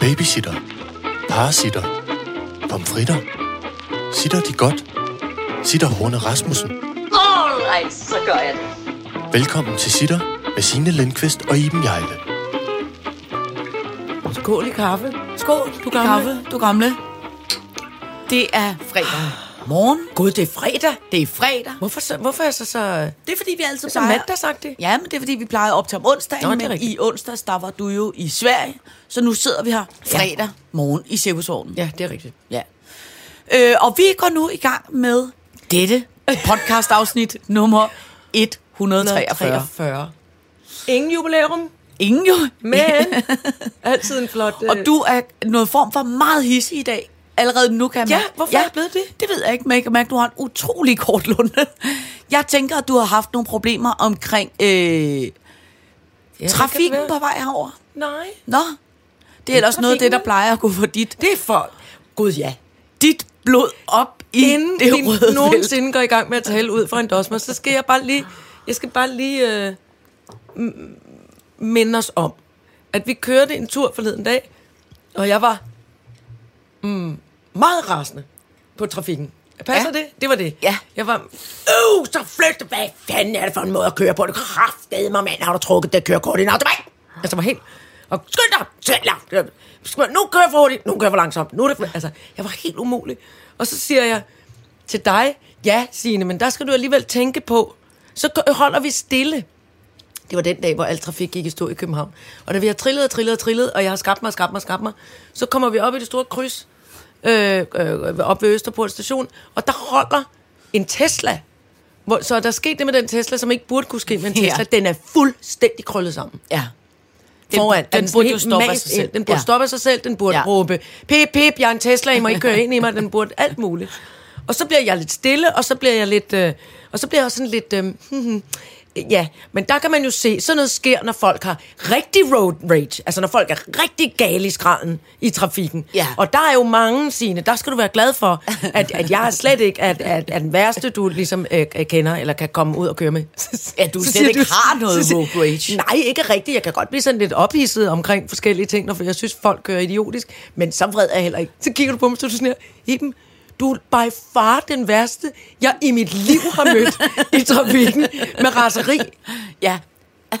Babysitter. Parasitter. Pomfritter. Sitter de godt? Sitter Horne Rasmussen. Alright, så gør jeg det. Velkommen til Sitter med Signe Lindqvist og Iben Jejle. Skål i kaffe. Skål, Du gamle. kaffe, du gamle. Det er fredag morgen. Gud, det er fredag. Det er fredag. Hvorfor, så, hvorfor er så så... Det er fordi, vi altid Så plejer... mandagsagtigt. Ja, men det er fordi, vi plejer op til om onsdagen, Nå, det er men rigtigt. i onsdags, der var du jo i Sverige, så nu sidder vi her fredag morgen i Cirkusvognen. Ja, det er rigtigt. Ja. Øh, og vi går nu i gang med dette podcast-afsnit nummer 143. 143. Ingen jubilæum, Ingen jo. men altid en flot... Og du er noget form for meget hissig i dag. Allerede nu kan jeg Ja, mærke- hvorfor er jeg blevet det? Det ved jeg ikke, men jeg kan mærke, du har en utrolig kort lunde. Jeg tænker, at du har haft nogle problemer omkring øh, ja, trafikken på vej herover. Nej. Nå, det er ellers noget af det, der plejer at gå for dit, Det er for... Gud, ja. dit blod op i Inden det røde felt. nogensinde går i gang med at tale ud fra en dosmer, så skal jeg bare lige... Jeg skal bare lige øh, minde os om, at vi kørte en tur forleden dag, og jeg var mm, meget rasende på trafikken. Passer Ja. det? Det var det. Ja. Jeg var, øh, så flyt, hvad fanden er det for en måde at køre på? Det kraftede mig, mand, har du trukket det kørekort i en autobahn? Altså, var helt, og skynd dig, selv dig. Nu kører jeg for hurtigt, nu kører jeg for langsomt. Nu er det, for- altså, jeg var helt umulig. Og så siger jeg til dig, ja, Signe, men der skal du alligevel tænke på, så holder vi stille. Det var den dag, hvor al trafik gik i stå i København. Og da vi har trillet og trillet og trillet, og jeg har skabt mig og skabt mig og skabt mig, så kommer vi op i det store kryds, øh, øh, op ved Østerport station, og der holder en Tesla. Hvor, så er der sket det med den Tesla, som ikke burde kunne ske med en Ja. Tesla. Den er fuldstændig krøllet sammen. Ja. Foran. den Er burde jo stoppe af sig selv. Den burde Ja. ja. stoppe af sig selv. Den burde Ja. ja. råbe, pip, pip, jeg er en Tesla, I må ikke køre ind i mig. Den burde alt muligt. Og så bliver jeg lidt stille, og så bliver jeg lidt... Øh, og så bliver jeg sådan lidt... Øh, hmm, ja, men der kan man jo se, sådan noget sker, når folk har rigtig road rage. Altså når folk er rigtig gale i skralden i trafikken. Ja. Og der er jo mange, Signe, der skal du være glad for, at, at jeg er slet ikke at, at, at den værste, du ligesom øh, kender, eller kan komme ud og køre med. Ja, du Så slet ikke har noget så road rage. Nej, ikke rigtigt. Jeg kan godt blive sådan lidt ophidset omkring forskellige ting, for jeg synes, folk kører idiotisk. Men så vred er jeg heller ikke. Så kigger du på mig, så du sådan her, Iben, du er by far den værste, jeg i mit liv har mødt i trafikken med raseri. Ja.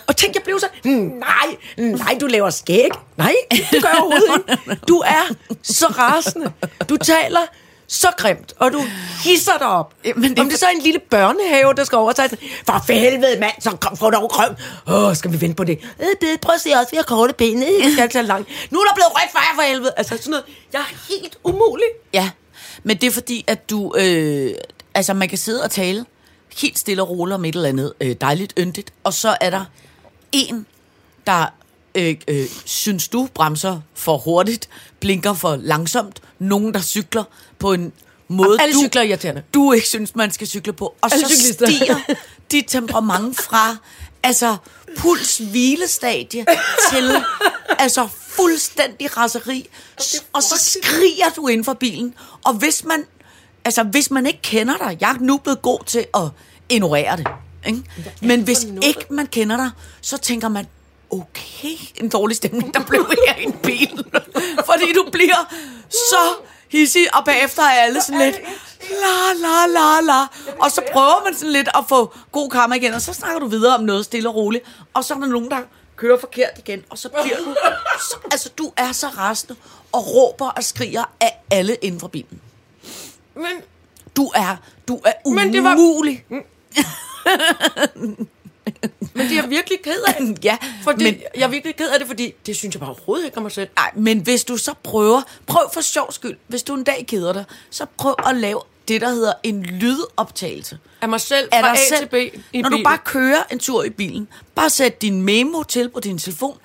Og tænk, jeg blev så, nej, nej, du laver skæg. Nej, det gør jeg overhovedet ikke. Du er så rasende. Du taler så grimt, og du hisser dig op. Men det Om det så er en lille børnehave, der skal overtage for helvede, mand, så kom, få dog krøm. Åh, skal vi vente på det? Øh, det prøv at se også, vi har korte ben. Øh, Det skal tage langt. Nu er der blevet rødt for jer for helvede. Altså sådan noget. Jeg er helt umulig. Ja, men det er fordi, at du... Øh, altså, man kan sidde og tale helt stille og roligt om et eller andet øh, dejligt yndigt, og så er der en, der øh, øh, synes du bremser for hurtigt, blinker for langsomt, nogen, der cykler på en måde, Alle du, cykler er irriterende. du ikke synes, man skal cykle på. Og Alle så cyklister. stiger dit temperament fra altså puls hvilestadie til altså fuldstændig raseri. Og så skriger du ind for bilen. Og hvis man, altså hvis man ikke kender dig, jeg er nu blevet god til at ignorere det. Ikke? Men hvis ikke man kender dig, så tænker man, okay, en dårlig stemning, der blev her i en bil. Fordi du bliver så hissig, og bagefter er alle sådan lidt, la la la la. Og så prøver man sådan lidt at få god karma igen, og så snakker du videre om noget stille og roligt. Og så er der nogen, der kører forkert igen, og så bliver du... Så, altså, du er så rasende og råber og skriger af alle inden for bilen. Men, Du er, du er Men det var- umulig. men det er virkelig ked af. Ja, Fordi, men, jeg er virkelig ked af det, fordi det synes jeg bare overhovedet ikke om mig selv. Nej, men hvis du så prøver, prøv for sjov skyld, hvis du en dag keder dig, så prøv at lave det, der hedder en lydoptagelse. Af mig selv fra A selv. til B i Når bilen. du bare kører en tur i bilen, bare sæt din memo til på din telefon,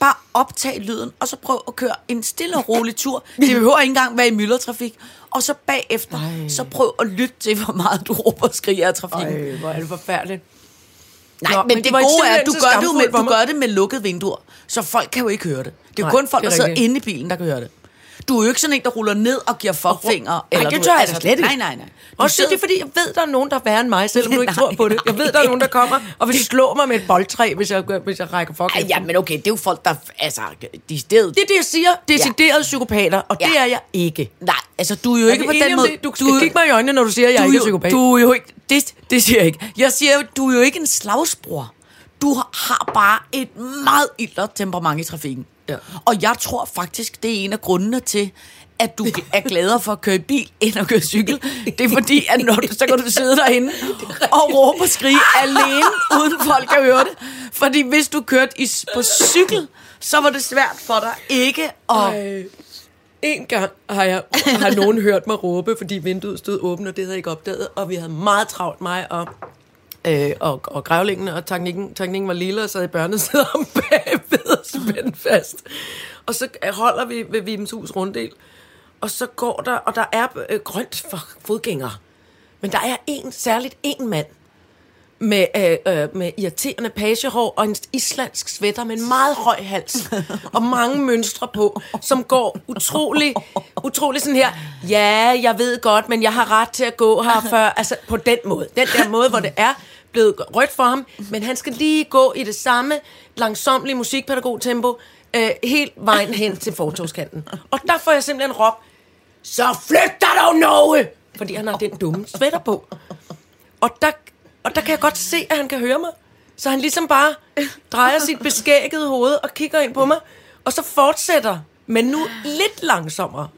bare optag lyden, og så prøv at køre en stille og rolig tur. Det behøver ikke engang være i myldretrafik. Og så bagefter, Ej. så prøv at lytte til, hvor meget du råber og skriger af trafikken. Ej, hvor er det forfærdeligt. Nej, Nå, men, men det gode er, at du gør det, med, du gør det med lukkede vinduer, så folk kan jo ikke høre det. Det er Nej, kun folk, der er sidder inde i bilen, der kan høre det. Du er jo ikke sådan en, der ruller ned og giver fuckfinger. Nej, det tør jeg altså slet ikke. Nej, nej, nej. Du Og så sidder- det er fordi, jeg ved, der er nogen, der er værre end mig, selvom du ikke Nej, tror på det. Jeg ved, der er nogen, der kommer og vil slå mig med et boldtræ, hvis jeg, hvis jeg rækker Ej, efter ja, men okay, det er jo folk, der altså, de stedet. Det er det, jeg siger. Deciderede psykopater, og det Ja. er jeg ikke. Nej, altså du er jo Er ikke på den måde. det? Du skal kigge mig i øjnene, når du siger, at jeg du ikke er jo- psykopat. Du er jo ikke, det, det siger jeg ikke. Jeg siger jo, du er jo ikke en slagsbror. Du har bare et meget ildre temperament i trafikken. Ja. Og jeg tror faktisk, det er en af grundene til, at du er gladere for at køre bil, end at køre cykel. Det er fordi, at når du, så kan du sidde derinde og råbe og skrige alene, uden folk kan høre det. Fordi hvis du kørte i, på cykel, så var det svært for dig ikke at... Ej. En gang har, jeg, har nogen hørt mig råbe, fordi vinduet stod åbent, og det havde jeg ikke opdaget, og vi havde meget travlt, mig og, øh, og, og grævlingen, og teknikken, teknikken var lille og sad i børnesædet om bagved og spændt fast. Og så holder vi ved Vibenshus runddel, og så går der, og der er øh, grønt for fodgængere. Men der er en, særligt en mand, med, øh, øh, med irriterende pagehår og en islandsk sweater med en meget høj hals og mange mønstre på, som går utrolig, utrolig sådan her, ja, jeg ved godt, men jeg har ret til at gå her før, altså på den måde, den der måde, hvor det er blevet rødt for ham, men han skal lige gå i det samme langsomlige musikpædagogtempo, øh, helt vejen hen til fortogskanten. Og der får jeg simpelthen råb, så flyt dig dog, Norge! Fordi han har den dumme sweater på. Og der, og der kan jeg godt se, at han kan høre mig. Så han ligesom bare drejer sit beskækkede hoved og kigger ind på mig. Og så fortsætter, men nu lidt langsommere.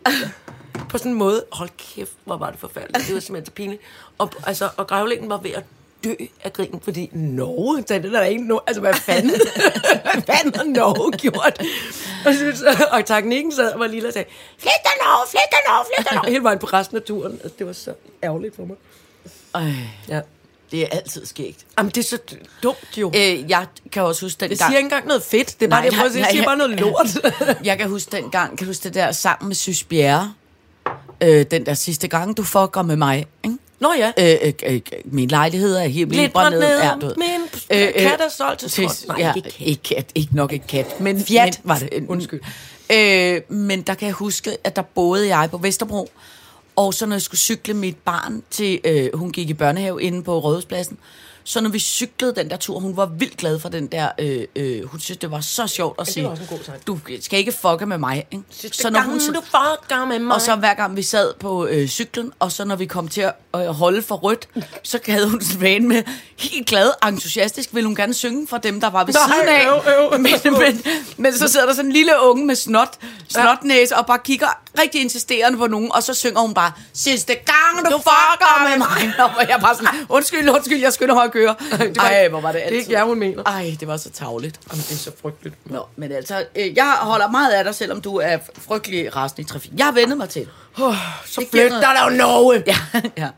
På sådan en måde. Hold kæft, hvor var det forfærdeligt. Det var simpelthen så pinligt. Og, altså, og grævlingen var ved at dø af grin, fordi Norge, så det er der ikke no, altså hvad fanden, hvad fanden har Norge gjort? Og, så, og teknikken sad og var lille og sagde, flyt dig Norge, flyt dig Norge, flyt dig Norge. Hele vejen på resten af turen. Altså, det var så ærgerligt for mig. Øj, Ja. det er altid skægt. Jamen, det er så dumt jo. Øh, jeg kan også huske den Det gang... siger ikke engang noget fedt. Det er bare Nej, det, jeg prøver at sige. Det siger bare noget lort. Jeg kan huske den gang, kan du huske det der sammen med Sys Bjerre? Øh, den der sidste gang, du fucker med mig, ikke? Nå ja. Øh, øh, øh, min lejlighed er helt Lidt brændt ned. Ja, du. Min kat er solgt til skrot. Nej, ja, ikke kat. ikke kat. Ikke nok ikke kat. Men, Fjat men, var det. Undskyld. Øh, men der kan jeg huske, at der boede jeg på Vesterbro, og så når jeg skulle cykle mit barn til, øh, hun gik i børnehave inde på Rådhuspladsen, så når vi cyklede den der tur, hun var vildt glad for den der, øh, øh, hun synes, det var så sjovt at sige, var også en god sang. du skal ikke fucke med mig. Ikke? Så når hun, du fucker med mig. og så hver gang vi sad på øh, cyklen, og så når vi kom til at øh, holde for rødt, så havde hun sådan vane med, helt glad, entusiastisk, ville hun gerne synge for dem, der var ved Nej, siden af. øv, øv, øv. men, men, men så sidder der sådan en lille unge med snot, snotnæse, og bare kigger rigtig insisterende på nogen, og så synger hun bare, sidste gang du, du fucker med mig. Og hvor jeg bare sådan, undskyld, undskyld, jeg skynder mig at køre. Ej, hvor var det Det er altid. ikke jeg, hun mener. Ej, det var så tavligt. Jamen, det er så frygteligt. Nå, men altså, øh, jeg holder meget af dig, selvom du er frygtelig rasende i trafik. Jeg har vendet mig til. Oh, så Det giver flyt noget- dig dog, Norge. Ja, ja.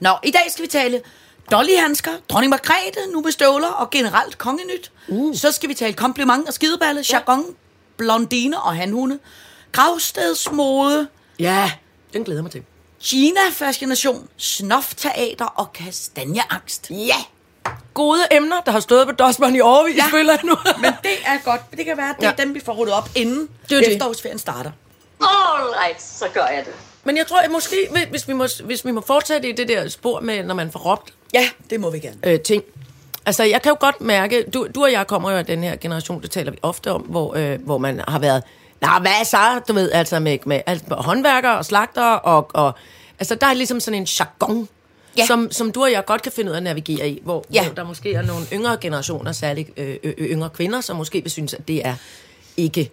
Nå, i dag skal vi tale Dolly-handsker, dronning Margrethe, nu med støvler og generelt kongenyt. Uh. Så skal vi tale kompliment og skideballe, jargon, blondine og hanhunde, gravstedsmode, Ja, den glæder mig til. Kina-fascination, snofteater og kastanjeangst. Ja. Gode emner, der har stået på Dosman i årevis, ja. Føler jeg nu. Men det er godt. Det kan være, at det er Ja. dem, vi får ryddet op, inden Det er det. efterårsferien starter. All right, så gør jeg det. Men jeg tror, at måske, hvis vi, må, hvis vi må fortsætte i det der spor med, når man får råbt Ja, det må vi gerne. øh, ting. Altså, jeg kan jo godt mærke, du, du og jeg kommer jo af den her generation, det taler vi ofte om, hvor, øh, hvor man har været, nej, hvad så, du ved, altså med, med alt, håndværkere og slagter, og, og altså, der er ligesom sådan en jargon, ja. Som, som du og jeg godt kan finde ud af at navigere i, hvor, ja. Hvor der måske er nogle yngre generationer, særligt øh, øh, yngre kvinder, som måske vil synes, at det er ikke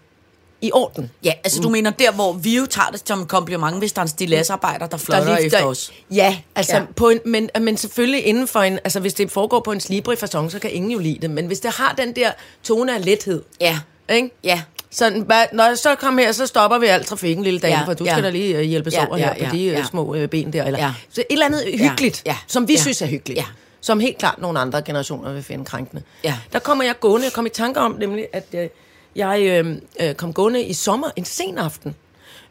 i orden. Ja, altså du mener der, hvor vi jo tager det som en kompliment, hvis der er en stilladsarbejder, der fløjter lige- efter os. Ja, altså. Ja. På en, men, men selvfølgelig inden for en, altså hvis det foregår på en slibrig fasong, så kan ingen jo lide det, men hvis det har den der tone af lethed, Ja. ikke? Ja. Sådan, hvad, når jeg så kom her, så stopper vi al trafikken, lille dame, ja, Ja, for du ja. skal da lige øh, hjælpes Ja, over ja, her på ja, de ja. ja. små øh, ben der. Eller. Ja. Så et eller andet hyggeligt, ja, som vi ja. synes er hyggeligt. Ja. Som helt klart nogle andre generationer vil finde krænkende. Ja. Der kommer jeg gående, jeg kom i tanker om nemlig, at øh, jeg øh, øh, kom gående i sommer, en sen aften,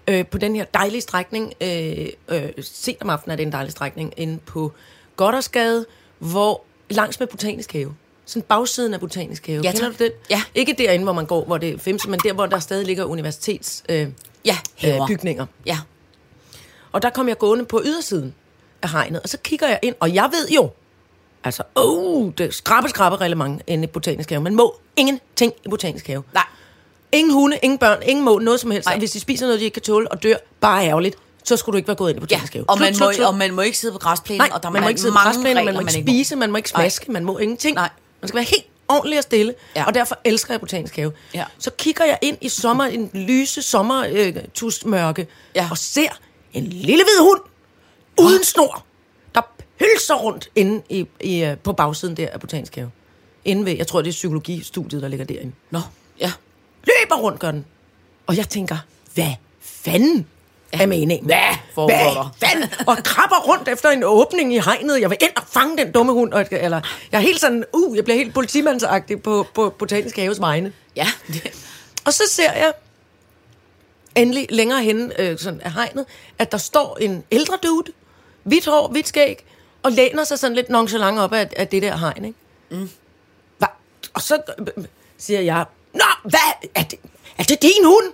øh, på den her dejlige strækning, øh, øh, sent om aftenen er det en dejlig strækning, inde på Goddersgade, hvor langs med Botanisk Have. Sådan bagsiden af Botanisk Have. Ja, Kender tak. du den? Ja. Ikke derinde, hvor man går, hvor det er femse, men der, hvor der stadig ligger universitets... Øh, Ja, haver. øh, bygninger. Ja. Og der kom jeg gående på ydersiden af hegnet, og så kigger jeg ind, og jeg ved jo, altså, oh, det skrabe, skrabe reglement inde i botanisk have. Man må ingenting i botanisk have. Nej. Ingen hunde, ingen børn, ingen må, noget som helst. Nej. Og hvis de spiser noget, de ikke kan tåle og dør, bare ærgerligt, så skulle du ikke være gået ind i Ja, botanisk have. og man, Slut, må, slut, slut. og man må ikke sidde på græsplænen, Nej, og der man må ikke sidde på græsplænen, man må ikke spise, man må ikke smaske, man må ingenting. Nej. Man skal være helt ordentlig og stille, Ja. og derfor elsker jeg botanisk have. Ja. Så kigger jeg ind i sommer, en lyse sommertusmørke, Ja. og ser en lille hvid hund, uden snor, der pølser rundt inde i, i, øh, på bagsiden der af botanisk have. Inde ved, jeg tror, det er psykologistudiet, der ligger derinde. Nå, ja. Løber rundt, gør den. Og jeg tænker, hvad fanden er meningen? Hvad foregår der? Hvad? Og krabber rundt efter en åbning i hegnet. Jeg vil ind og fange den dumme hund. Og, eller, jeg er helt sådan, uh, jeg bliver helt politimandsagtig på, på botanisk haves vegne. Ja, det, Og så ser jeg endelig længere henne øh, sådan af hegnet, at der står en ældre dude, hvidt hår, hvidt skæg, og læner sig sådan lidt nonchalant op af, af det der hegn, ikke? Mm. Hva? Og så øh, siger jeg, Nå, hvad? Er det, er det din hund?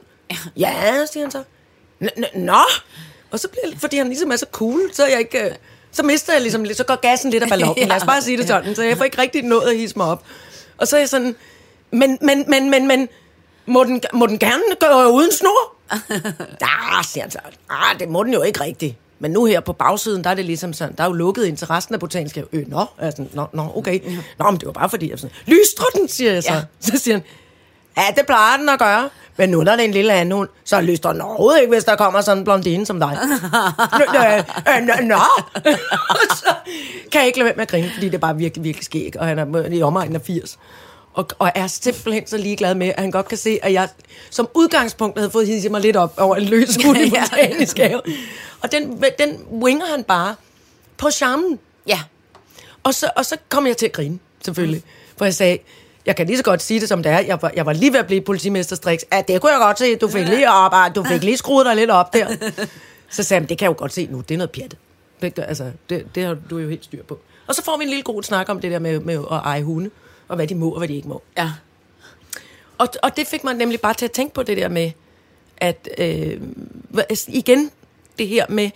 Ja, siger han så. "N- n- Nå. Og så bliver fordi han ligesom er så cool, så jeg ikke... øh, Så mister jeg ligesom lidt, så går gassen lidt af ballonen. Lad os bare sige det sådan, så jeg får ikke rigtig nået at hisse mig op. Og så er jeg sådan, men, men, men, men, men, må den, må den gerne gå uden snor? Ja, siger han så. Ah, det må den jo ikke rigtigt. Men nu her på bagsiden, der er det ligesom sådan, der er jo lukket ind til resten af botanisk have. Øh, nå, altså, nå, nå, okay. Nå, men det var bare fordi, jeg sådan, lystrer den, siger jeg så. Ja. Så siger han, ja, det plejer den at gøre. Men nu det er en lille anden hund, så lystrer den overhovedet ikke, hvis der kommer sådan en blondine som dig. Nå, øh, nå, så kan jeg ikke lade være med at grine, fordi det er bare virkelig, virkelig skæg, og han er i omegnen af 80. Og, og er simpelthen så ligeglad med, at han godt kan se, at jeg som udgangspunkt havde fået hisset mig lidt op over en løs hund i botanisk have. Og den, den winger han bare på charmen. ja. Og så, og så kom jeg til at grine, selvfølgelig. For jeg sagde, jeg kan lige så godt sige det, som det er. Jeg var, jeg var lige ved at blive politimester Strix. Ja, det kunne jeg godt se. Du fik lige op, du fik lige skruet dig lidt op der. Så sagde han, det kan jeg jo godt se nu. Det er noget pjat. Det, altså, det, det har du jo helt styr på. Og så får vi en lille god snak om det der med, med at eje hunde, og hvad de må, og hvad de ikke må. Ja. Og, og det fik mig nemlig bare til at tænke på det der med, at øh, igen, det her med,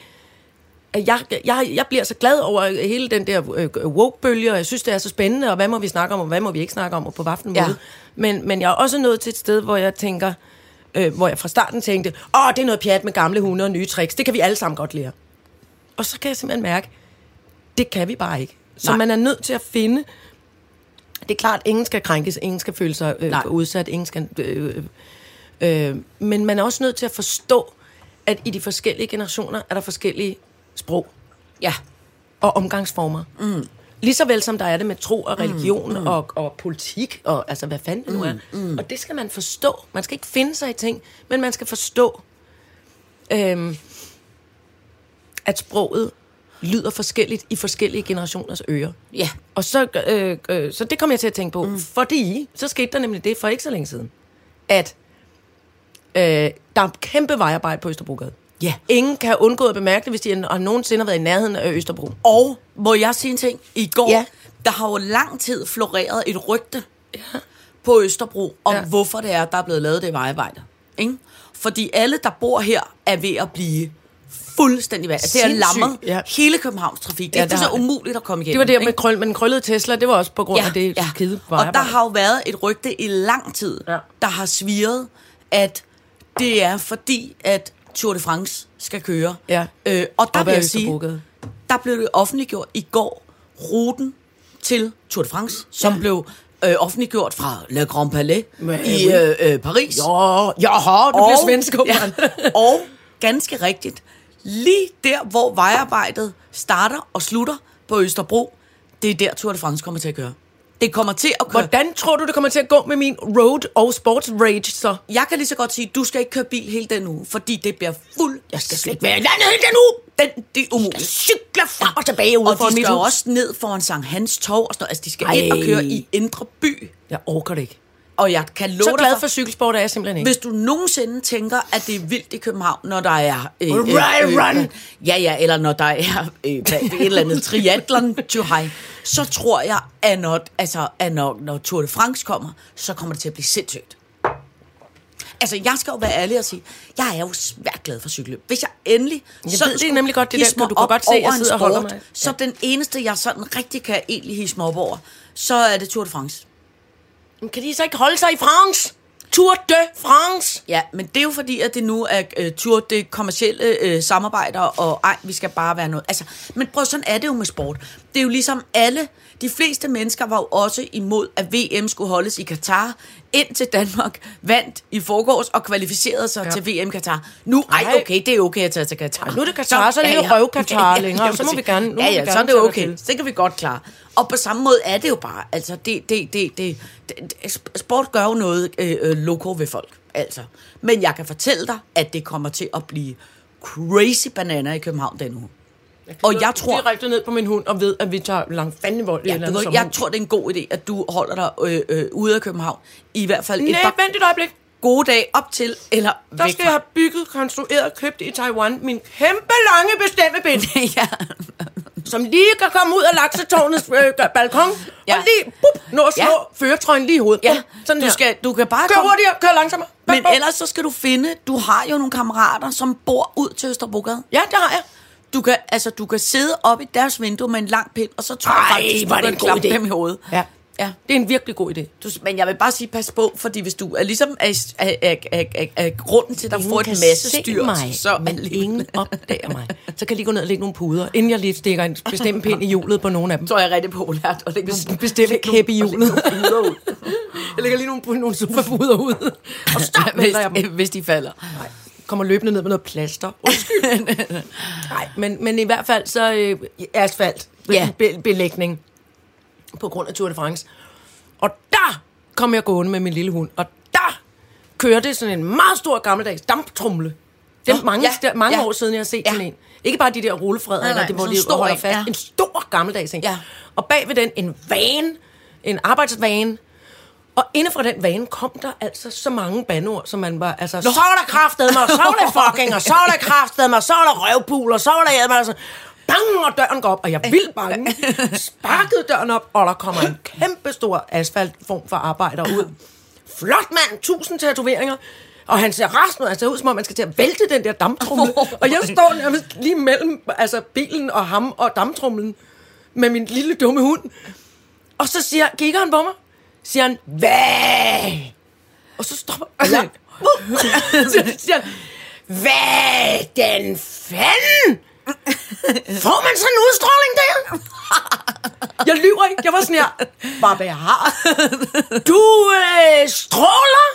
jeg, jeg, jeg bliver så glad over hele den der øh, woke-bølge, og jeg synes, det er så spændende, og hvad må vi snakke om, og hvad må vi ikke snakke om, og på hvilken Ja. måde. Men, men jeg er også nået til et sted, hvor jeg tænker, øh, hvor jeg fra starten tænkte, åh, det er noget pjat med gamle hunde og nye tricks, det kan vi alle sammen godt lære. Og så kan jeg simpelthen mærke, det kan vi bare ikke. Så Nej. man er nødt til at finde det er klart, ingen skal krænkes, ingen skal føle sig øh, Nej. udsat, ingen skal... Øh, øh, øh, men man er også nødt til at forstå, at i de forskellige generationer er der forskellige sprog Ja. og omgangsformer. Mm. Lige så vel som der er det med tro og religion mm. Og, og politik, og altså hvad fanden det nu er. Mm. Og det skal man forstå. Man skal ikke finde sig i ting, men man skal forstå, øhm, at sproget lyder forskelligt i forskellige generationers ører. Ja. Og så, øh, øh, så det kom jeg til at tænke på, mm. fordi så skete der nemlig det for ikke så længe siden, at øh, der er kæmpe vejarbejde på Østerbrogade. Ja. Ingen kan undgå at bemærke det, hvis de har nogensinde har været i nærheden af Østerbro. Og må jeg sige en ting? I går, Ja. ja. der har jo lang tid floreret et rygte ja. på Østerbro, om Ja. ja. hvorfor det er, der er blevet lavet det vejarbejde. Ikke? Fordi alle, der bor her, er ved at blive fuldstændig vand. Det er lammet ja. hele Københavns trafik. Det Ja, er ja, så umuligt at komme igennem. Det var det ikke? med, krøl, med den krøllede Tesla, det var også på grund af det skide Og der har jo været et rygte i lang tid, Ja. ja. der har sviret, at det er fordi, at Tour de France skal køre. Ja. Øh, og der Op vil jeg sige, der blev det offentliggjort i går, ruten til Tour de France, som ja. blev øh, offentliggjort fra Le Grand Palais Men, i øh, øh, Paris. Jo, jaha, du bliver svensk, ja. og ganske rigtigt, lige der, hvor vejarbejdet starter og slutter på Østerbro, det er der Tour de France kommer til at køre. Det kommer til at køre. Hvordan tror du, det kommer til at gå med min road og sports rage så? Jeg kan lige så godt sige, at du skal ikke køre bil hele den uge, fordi det bliver fuld... Jeg skal slet ikke være i landet hele den uge. Den, det er umuligt. Cykler frem og tilbage ude Og for de mit skal jo hus. også ned foran Sankt Hans Torv og sådan noget. Altså, de skal Ej. ind og køre i Indre By. Jeg orker det ikke. Og jeg kan love Så glad for cykelsport er jeg simpelthen ikke. Hvis du nogensinde tænker, at det er vildt i København, når der er... Øh, Right, run. ja, ja, eller når der er øh, et eller andet triathlon to high, så tror jeg, at når, altså, at når, når Tour de France kommer, så kommer det til at blive sindssygt. Altså, jeg skal jo være ærlig og sige, jeg er jo svært glad for cykelløb. Hvis jeg endelig Jeg sådan ved, det er nemlig godt det der, du kan godt se, at jeg sidder og holder mig. Så den eneste, jeg sådan rigtig kan egentlig hisse mig op over, så er det Tour de France. Men Kan de så ikke holde sig i France? Tour de France! Ja, men det er jo fordi, at det nu er uh, Tour de kommercielle uh, øh, samarbejder, og ej, vi skal bare være noget. Altså, men prøv, sådan er det jo med sport. Det er jo ligesom alle, de fleste mennesker var jo også imod, at VM skulle holdes i Katar, indtil Danmark vandt i forgårs og kvalificerede sig ja. til VM Katar. Nu, ej, okay, det er okay at tage til Katar. nu er det Katar, så er det jo røv-Katar længere, så må vi gerne- nu må ja, vi ja, gerne så er det okay. Så det kan vi godt klare. Og på samme måde er det jo bare, altså, det, det, det, det, det, sport gør jo noget øh, øh, loko ved folk, altså. Men jeg kan fortælle dig, at det kommer til at blive crazy banana i København den uge. Og jeg tror, Direkte ned på min hund og ved, at vi tager langt fandenivold i ja, et eller andet jeg tror, det er en god idé, at du holder dig øh, øh, ude af København. I hvert fald et Nej, par vent et øjeblik. gode dage op til, eller Der væk skal jeg have bygget, konstrueret, købt i Taiwan min kæmpe lange bestemmebind, ja. som lige kan komme ud af laksetårnets øh, balkon, ja. Og lige bup, nå at slå Ja. føretrøjen lige i hovedet. Ja, sådan du, skal, du kan bare Kør komme... hurtigere, kør langsommere. Men bum. ellers så skal du finde, du har jo nogle kammerater, som bor ud til Østerbrogade. Ja, det har jeg. Du kan, altså, du kan sidde op i deres vindue med en lang pind, og så tror jeg Ej, faktisk, du er det en god klappe idé. dem i hovedet. Ja. ja. Det er en virkelig god idé. Du, men jeg vil bare sige, pas på, fordi hvis du er ligesom er, er, er, er, er, er grunden til, at der får et masse styr, mig, så men alene- ingen opdager mig. Så kan jeg lige gå ned og lægge nogle puder, inden jeg lige stikker en bestemt pind i hjulet på nogle af dem. Så er jeg rigtig populært. Og lægge nogle, Bestemt lægge kæp i hjulet. Jeg lægger lige nogle, nogle sofapuder ud. Og venter jeg dem. hvis, hvis de falder. Nej, kommer løbende ned med noget plaster. Undskyld. Nej, men, men i hvert fald så øh, asfalt, Ja. ja. be, belægning på grund af Tour de France. Og der kom jeg gående med min lille hund, og der kørte sådan en meget stor gammeldags damptrumle. Det er mange, ja, ja, mange ja. år siden, jeg har set Ja. sådan en. Ikke bare de der Nej, nej, eller det, hvor de stor holder fast. ja. En stor gammeldags en. Ja. Og bag ved den en van, en arbejdsvane, og inden fra den vane kom der altså så mange bandord, som man var, altså, så var der kraftedeme, og så var der fucking, og så var der kraftedeme, og så var der røvpul, og så var der jeg, altså, bang, og døren går op, og jeg vildt bange. Sparkede døren op, og der kommer en kæmpe stor asfaltform for arbejder ud. Flot mand, tusind tatoveringer. Og han ser resten ud, han ser ud som om, man skal til at vælte den der damptrumle. og jeg står nærmest lige mellem altså, bilen og ham og damptrumlen med min lille dumme hund. Og så siger, kigger han på mig, siger han, hvad? Og så stopper han. så siger han, hvad den fanden? Får man sådan en udstråling der? Jeg lyver ikke. Jeg var sådan her. Bare hvad jeg har. Du øh, stråler.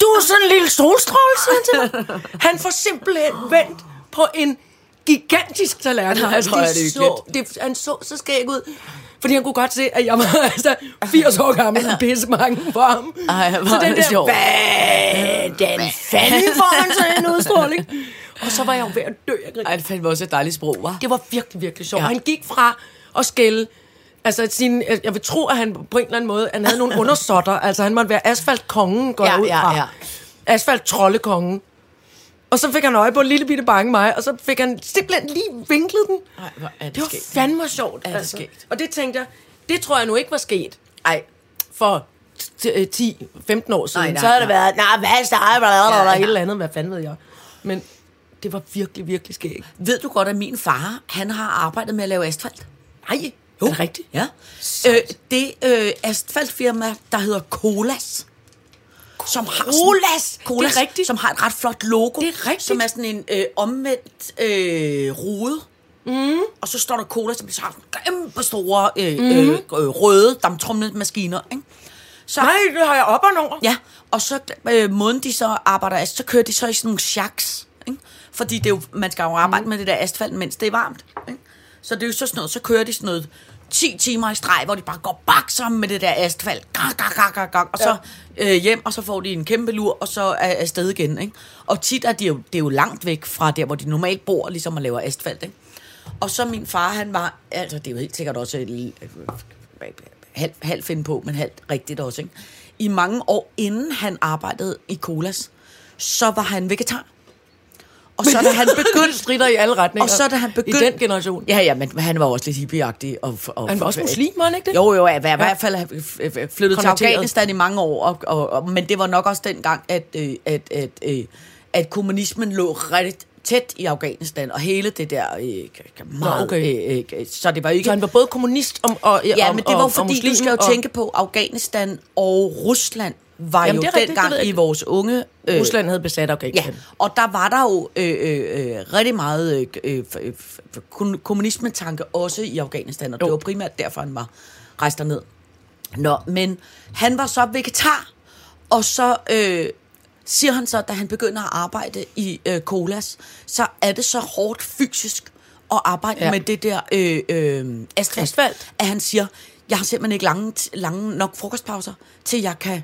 Du er sådan en lille solstråle, siger han til mig. Han får simpelthen vendt på en gigantisk tallerken. Nej, er de så, det, han så så skæg ud. Fordi han kunne godt se, at jeg var altså 80 år gammel, så pisse mange for ham. Ej, så den der, hvad den fanden får han sådan en udstråling? Og så var jeg jo ved at dø. Ej, det fandt også et dejligt sprog, var. Det var virkelig, virkelig sjovt. Ja. Ja. Han gik fra at skælde, altså sin, jeg vil tro, at han på en eller anden måde, han havde nogle undersåtter, altså han måtte være asfaltkongen, går Ja, ud ja, fra. ja. Asfalt-trollekongen. Og så fik han øje på en lille bitte bange mig, og så fik han simpelthen lige vinklet den. Ej, hvor er det det var skægt. fandme sjovt. Er det skægt. Og det tænkte jeg, det tror jeg nu ikke var sket Ej, for t- øh, 10-15 år siden. Nej, nej, så havde det nej. været, nej, hvad er det, eller et eller andet, hvad fanden ved jeg. Men det var virkelig, virkelig skægt. ved du godt, at min far, han har arbejdet med at lave asfalt? Nej, jo. er det rigtigt? Ja. Øh, det øh, asfaltfirma, der hedder Colas. Som har Colas? Colas, Det er rigtigt. Som har et ret flot logo. Det er rigtigt. Som er sådan en øh, omvendt øh, rude. Mm. Og så står der Colas, som så har sådan kæmpe store øh, mm. øh, øh, røde damptrumlemaskiner. Ikke? Så, Nej, det har jeg op og over. Ja, og så øh, måden de så arbejder, altså, så kører de så i sådan nogle shacks, ikke? Fordi det er jo, man skal jo arbejde mm. med det der asfalt, mens det er varmt. Ikke? Så det er jo så sådan noget, så kører de sådan noget 10 timer i streg, hvor de bare går bak sammen med det der asfalt. Gang, gang, gang, gang, gang, og så øh, hjem, og så får de en kæmpe lur, og så er afsted igen. Ikke? Og tit er de jo, det er jo langt væk fra der, hvor de normalt bor, ligesom at lave asfalt. Ikke? Og så min far, han var, altså det er jo helt sikkert også et, halv, halv finde på, men halvt rigtigt også. Ikke? I mange år inden han arbejdede i Colas, så var han vegetar. Og så da han begyndte... strider i alle retninger. Og så da han begyndte... I den generation. Ja, ja, men han var også lidt hippieagtig. Og, og, Han var også muslim, var ikke det? Jo, jo, i hvert fald ja. flyttet til. Afghanistan i mange år. Og, og, og, men det var nok også dengang, at, øh, at, at, øh, at kommunismen lå ret tæt i Afghanistan, og hele det der øh, meget... okay. øh, øh, så det var ikke... Så han var både kommunist og, og, Ja, men det var og, fordi, og muslim, du skal jo og, tænke på, Afghanistan og Rusland var Jamen, jo det rigtigt, det dengang i vores unge... Øh, Rusland havde besat Ja, Afghanistan. og der var der jo øh, øh, øh, rigtig meget øh, øh, øh, kommunismetanke også i Afghanistan, og det Jo. var primært derfor, han var rejst derned. Nå, men han var så vegetar, og så øh, siger han så, da han begynder at arbejde i øh, Colas, så er det så hårdt fysisk at arbejde Ja. ja. med det der øh, øh, asfalt, Asfalt. at han siger, jeg har simpelthen ikke lange, lange nok frokostpauser, til jeg kan...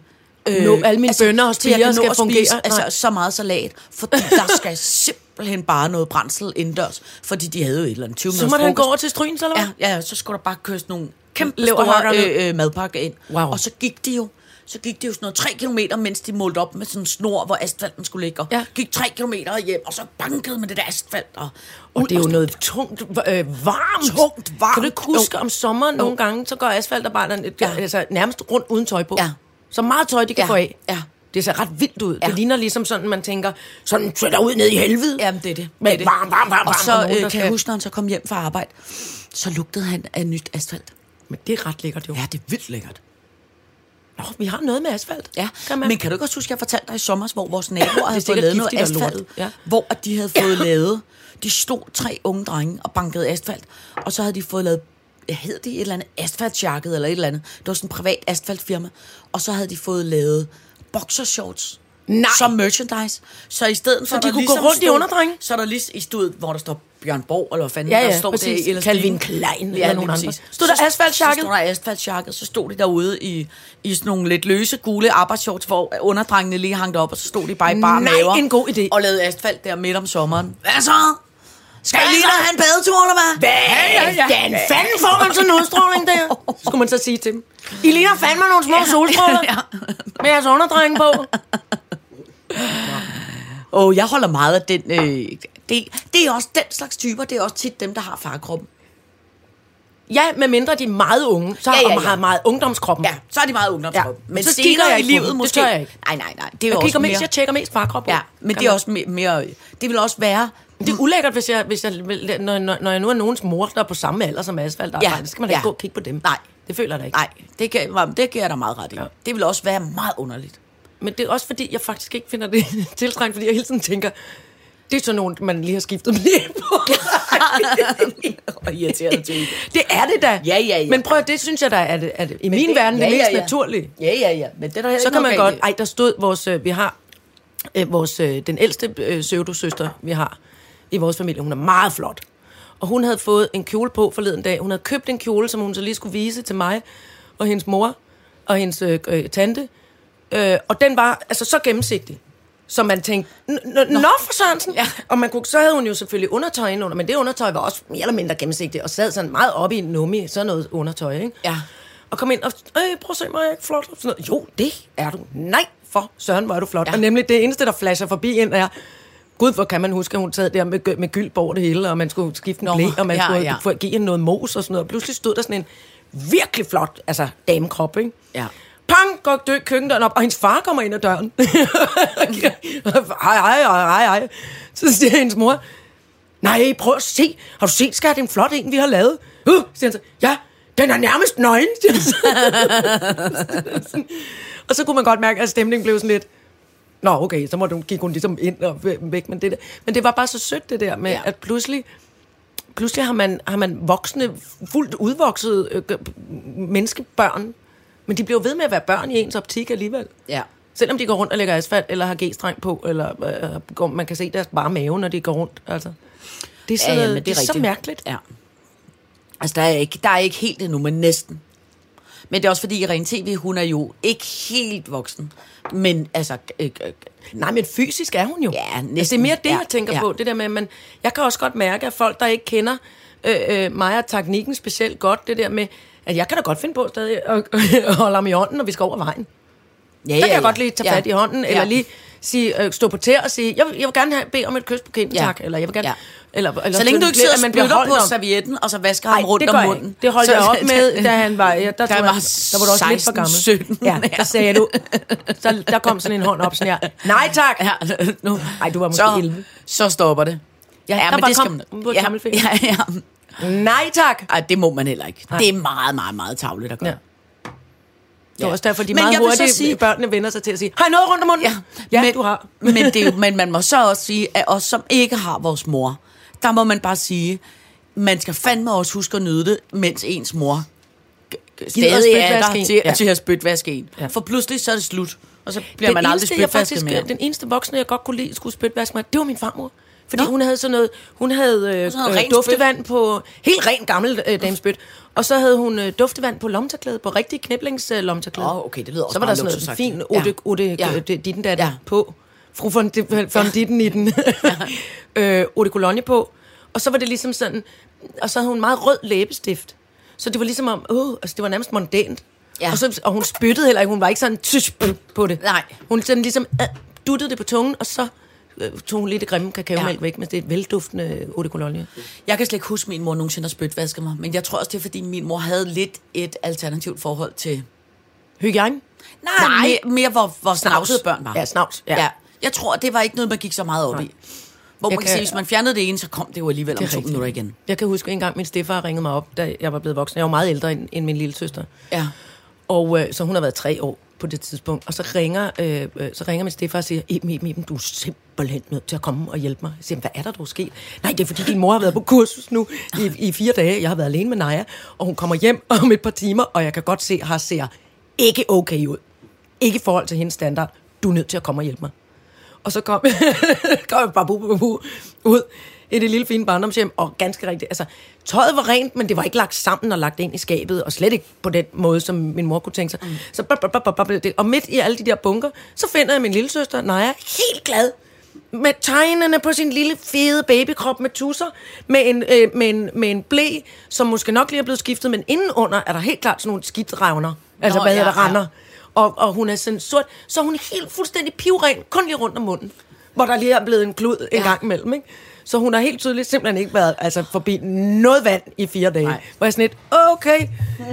Øh, Nå, alle mine og jeg spirer kan nå skal at fungere. Spise, altså, så meget salat, fordi der skal simpelthen bare noget brændsel indendørs, fordi de havde jo et eller andet 20 Så måtte han gå over til Stryns, eller hvad? Ja, ja, så skulle der bare køres nogle kæmpe store øh, øh, madpakker ind. Wow. Og så gik de jo så gik det jo sådan noget 3 kilometer, mens de målte op med sådan en snor, hvor asfalten skulle ligge. Og Ja. gik 3 kilometer hjem, og så bankede med det der asfalt. Og, Og det er jo noget tungt, øh, varmt. Tungt, varmt. Kan du ikke huske, Jo. om sommeren nogle gange, så går asfaltarbejderne. Ja. altså, nærmest rundt uden tøj på. Ja. Så meget tøj, de kan Ja. få af. Ja. Det ser ret vildt ud. Ja. Det ligner ligesom sådan, man tænker, sådan ser der ud ned i helvede. Jamen, det er det. Men det varm, varm, varm, Og varm, så nogen, øh, kan skal- jeg huske, når han så kom hjem fra arbejde, så lugtede han af nyt asfalt. Men det er ret lækkert jo. Ja, det er vildt lækkert. Nå, vi har noget med asfalt. Ja, Kan man? men kan du ikke også huske, at jeg fortalte dig i sommer, hvor vores naboer havde fået lavet noget asfalt, ja. hvor at de havde fået lavet, de stod tre unge drenge og bankede asfalt, og så havde de fået lavet, hed det, et eller andet asfaltjakket eller et eller andet. Det var sådan en privat asfaltfirma, og så havde de fået lavet boxershorts. Nej. Som merchandise. Så i stedet for, de der kunne ligesom gå rundt i stod- underdrenge? Så er der lige i studiet, hvor der står Bjørn Borg, eller hvad fanden Ja, ja, der står præcis. det. i. Calvin Klein eller nogen andre. Stod der Så- asfaltjakket? Så stod der asfaltjakket, så stod de derude i, i sådan nogle lidt løse, gule arbejdsshorts, hvor underdrengene lige hang op, og så stod de bare i bare Nej, maver. en god idé. Og lavede asfalt der midt om sommeren. Hvad så? Skal jeg lige så? have en badetur, eller hvad? Hvad den fanden får man sådan en udstråling der? Skulle man så sige til dem. I ligner fandme nogle små solstråler Ja. med jeres underdreng på. Og jeg holder meget af den... Øh, det, det er også den slags typer, det er også tit dem, der har farkroppen. Ja, med mindre de er meget unge, så Ja, ja, ja, ja, ja. har meget ungdomskroppen. Ja, så er de meget ungdomskrop. Ja. Men Så kigger jeg i livet dem. Det måske... tør jeg ikke. Nej, nej, nej. Det er Jeg også kigger mest, mere... jeg tjekker mest farkrop. Ja, men Kan det er også mere, mere... Det vil også være... Det er ulækkert, hvis jeg, hvis jeg, når, når, når jeg nu er nogens mor, der er på samme alder som asfalt, Ja, så skal man da ja. ikke gå og kigge på dem. Nej. Det føler jeg da ikke. Nej, det giver, det giver jeg dig meget ret i. Ja. Det vil også være meget underligt. Men det er også fordi, jeg faktisk ikke finder det tiltrængt, fordi jeg hele tiden tænker, det er sådan nogen, man lige har skiftet blæ på. Og irriterende til. det er det da. Ja, ja, ja. Men prøv at, det synes jeg da er det, er det i min det- verden ja, det mest ja, ja. naturlige. Ja, ja, ja. Men det er der Så kan man godt, ej, der stod vores, øh, vi har, øh, vores, øh, den ældste øh, pseudosøster, vi har i vores familie, hun er meget flot. Og hun havde fået en kjole på forleden dag. Hun havde købt en kjole, som hun så lige skulle vise til mig og hendes mor og hendes øh, øh, tante. Øh, og den var altså så gennemsigtig. Så man tænkte, "N- n- nå for Sørensen. Ja. Og man kunne, så havde hun jo selvfølgelig undertøj indenunder, men det undertøj var også mere eller mindre gennemsigtigt, og sad sådan meget oppe i en nummi, sådan noget undertøj, ikke? Ja. Og kom ind og, øh, prøv at se mig, er jeg ikke flot? Og sådan noget. Jo, det er du. Nej, for Søren, hvor er du flot. Ja. Og nemlig det eneste, der flasher forbi ind, er, Gud, hvor kan man huske, at hun sad der med, med gyld over det hele, og man skulle skifte en blæ, og man ja, skulle ja. få- give hende noget mos og sådan noget. Og pludselig stod der sådan en virkelig flot, altså damekrop, ikke? Ja. Pang, går dø køkkendøren op, og hendes far kommer ind ad døren. hej, hej, hej, hej. Så siger hendes mor, nej, prøv at se. Har du set, skat, en flot en, vi har lavet? Uh, siger han så, ja, den er nærmest nøgen. og så kunne man godt mærke, at stemningen blev sådan lidt, Nå, okay, så må du, gik hun ligesom ind og væk. Men det, der. men det var bare så sødt, det der med, Ja. at pludselig, pludselig har man, har man voksne, fuldt udvoksede øh, menneskebørn, men de bliver ved med at være børn i ens optik alligevel. Ja. Selvom de går rundt og lægger asfalt, eller har G-streng på, eller øh, går, man kan se deres bare mave, når de går rundt. Altså. Det er så, Ja, ja, ja, ja, men det er så mærkeligt. Ja. Altså, der er, ikke, der er ikke helt endnu, men næsten. Men det er også fordi, Irene TV, hun er jo ikke helt voksen. Men altså, øh, øh, Nej, men fysisk er hun jo. Ja, altså, det er næsten. mere det, Ja, jeg tænker ja. på. Det der med, man, jeg kan også godt mærke, at folk, der ikke kender øh, øh, mig og teknikken specielt godt, det der med, at jeg kan da godt finde på stadig at, holde ham i hånden, når vi skal over vejen. ja, Så kan jeg godt lige tage fat i hånden, eller lige sige, øh, stå på tæer og sige, jeg jeg vil gerne have, bede om et kys på kinden, Ja. tak. Eller jeg vil gerne... Ja. Eller, eller Så længe du ikke sidder og at man bliver spytter på om- servietten, og så vasker Nej, ham rundt om jeg munden. ikke. Det holdt jeg Så- op med, da han var... Ja, der, tror han jeg, var der var du også lidt for 16, gammel. 17. Ja, der sagde du... Så der kom sådan en hånd op sådan her. Nej tak! Ja, nu. Ej, du var måske så, 11. så stopper det. Ja, ja der men det skal man... på ja, ja, ja. Nej tak! Ej, det må man heller ikke. Det er meget, meget, meget tavligt at gøre. Ja. Det er også derfor, de Men meget hurtigt, sige- børnene vender sig til at sige, har I noget rundt om munden? Ja, ja men, du har. men, det er jo, men man må så også sige, at os, som ikke har vores mor, der må man bare sige, man skal fandme også huske at nyde det, mens ens mor stadig er der til, Ja. til at spytvaske en. Ja. For pludselig så er det slut, og så bliver man aldrig spytvasket mere. Den eneste voksne, jeg godt kunne lide, skulle spytvaske mig, det var min farmor. Fordi Nå. hun havde sådan noget, hun havde øh, sådan noget øh, duftevand på, helt rent gammel øh, damespyt, og så havde hun øh, duftevand på lomterklæde, på rigtig kniblings øh, lomterklæde. Åh, okay, det lyder også Så var der sådan noget luksusagtigt. fin Ja. otte, otte, Ja. ja. ditten der Ja. ja. på. Fru von, von ditten i den. øh, Otte Cologne på. Og så var det ligesom sådan, og så havde hun meget rød læbestift. Så det var ligesom om, åh, altså det var nærmest mondænt. Ja. Og, så, og hun spyttede heller ikke, hun var ikke sådan tysk på det. Nej. Hun sådan ligesom øh, duttede det på tungen, og så tog hun lidt af grimme kakaomælk Ja. væk med det velduftende Eau de Cologne. Jeg kan slet ikke huske, at min mor nogensinde har spytvasket mig, men jeg tror også, det er, fordi min mor havde lidt et alternativt forhold til... Hygiejne? Nej, Nej. mere, mere hvor, hvor snavsede børn var. Ja, snavs. Ja. Ja. Jeg tror, det var ikke noget, man gik så meget op i. Hvor Jeg man kan kan- sige, hvis man fjernede det ene, så kom det jo alligevel om Det er to minutter igen. Jeg kan huske en gang, min stefar ringede mig op, da jeg var blevet voksen. Jeg var meget ældre end, end min lille søster. Ja. Og øh, så hun har været tre år på det tidspunkt. Og så ringer, øh, øh så ringer min stefar og siger, Iben, Iben, Iben, du er simpelthen nødt til at komme og hjælpe mig. Jeg siger, hvad er der dog sket? Nej, det er fordi din mor har været på kursus nu i, i fire dage. Jeg har været alene med Naja, og hun kommer hjem om et par timer, og jeg kan godt se, at her ser ikke okay ud. Ikke i forhold til hendes standard. Du er nødt til at komme og hjælpe mig. Og så kom, kom jeg bare bu, bu, bu, ud i det lille fine barndomshjem, og ganske rigtigt, altså, tøjet var rent, men det var ikke lagt sammen og lagt ind i skabet, og slet ikke på den måde, som min mor kunne tænke sig. Mm. Så, bop, bop, bop, bop, det- og midt i alle de der bunker, så finder jeg min lille søster, Naja, helt glad, med tegnene på sin lille fede babykrop med tusser, med en, øh, med, en, med en blæ, som måske nok lige er blevet skiftet, men indenunder er der helt klart sådan nogle skidtrevner, altså Nå, hvad ja, hedder det, ja. render. Og, og hun er sådan sort, så hun er helt fuldstændig pivren, kun lige rundt om munden, hvor der lige er blevet en klud en Ja. gang imellem, ikke? Så hun har helt tydeligt simpelthen ikke været altså, forbi noget vand i fire dage. Nej. Hvor jeg sådan lidt, okay.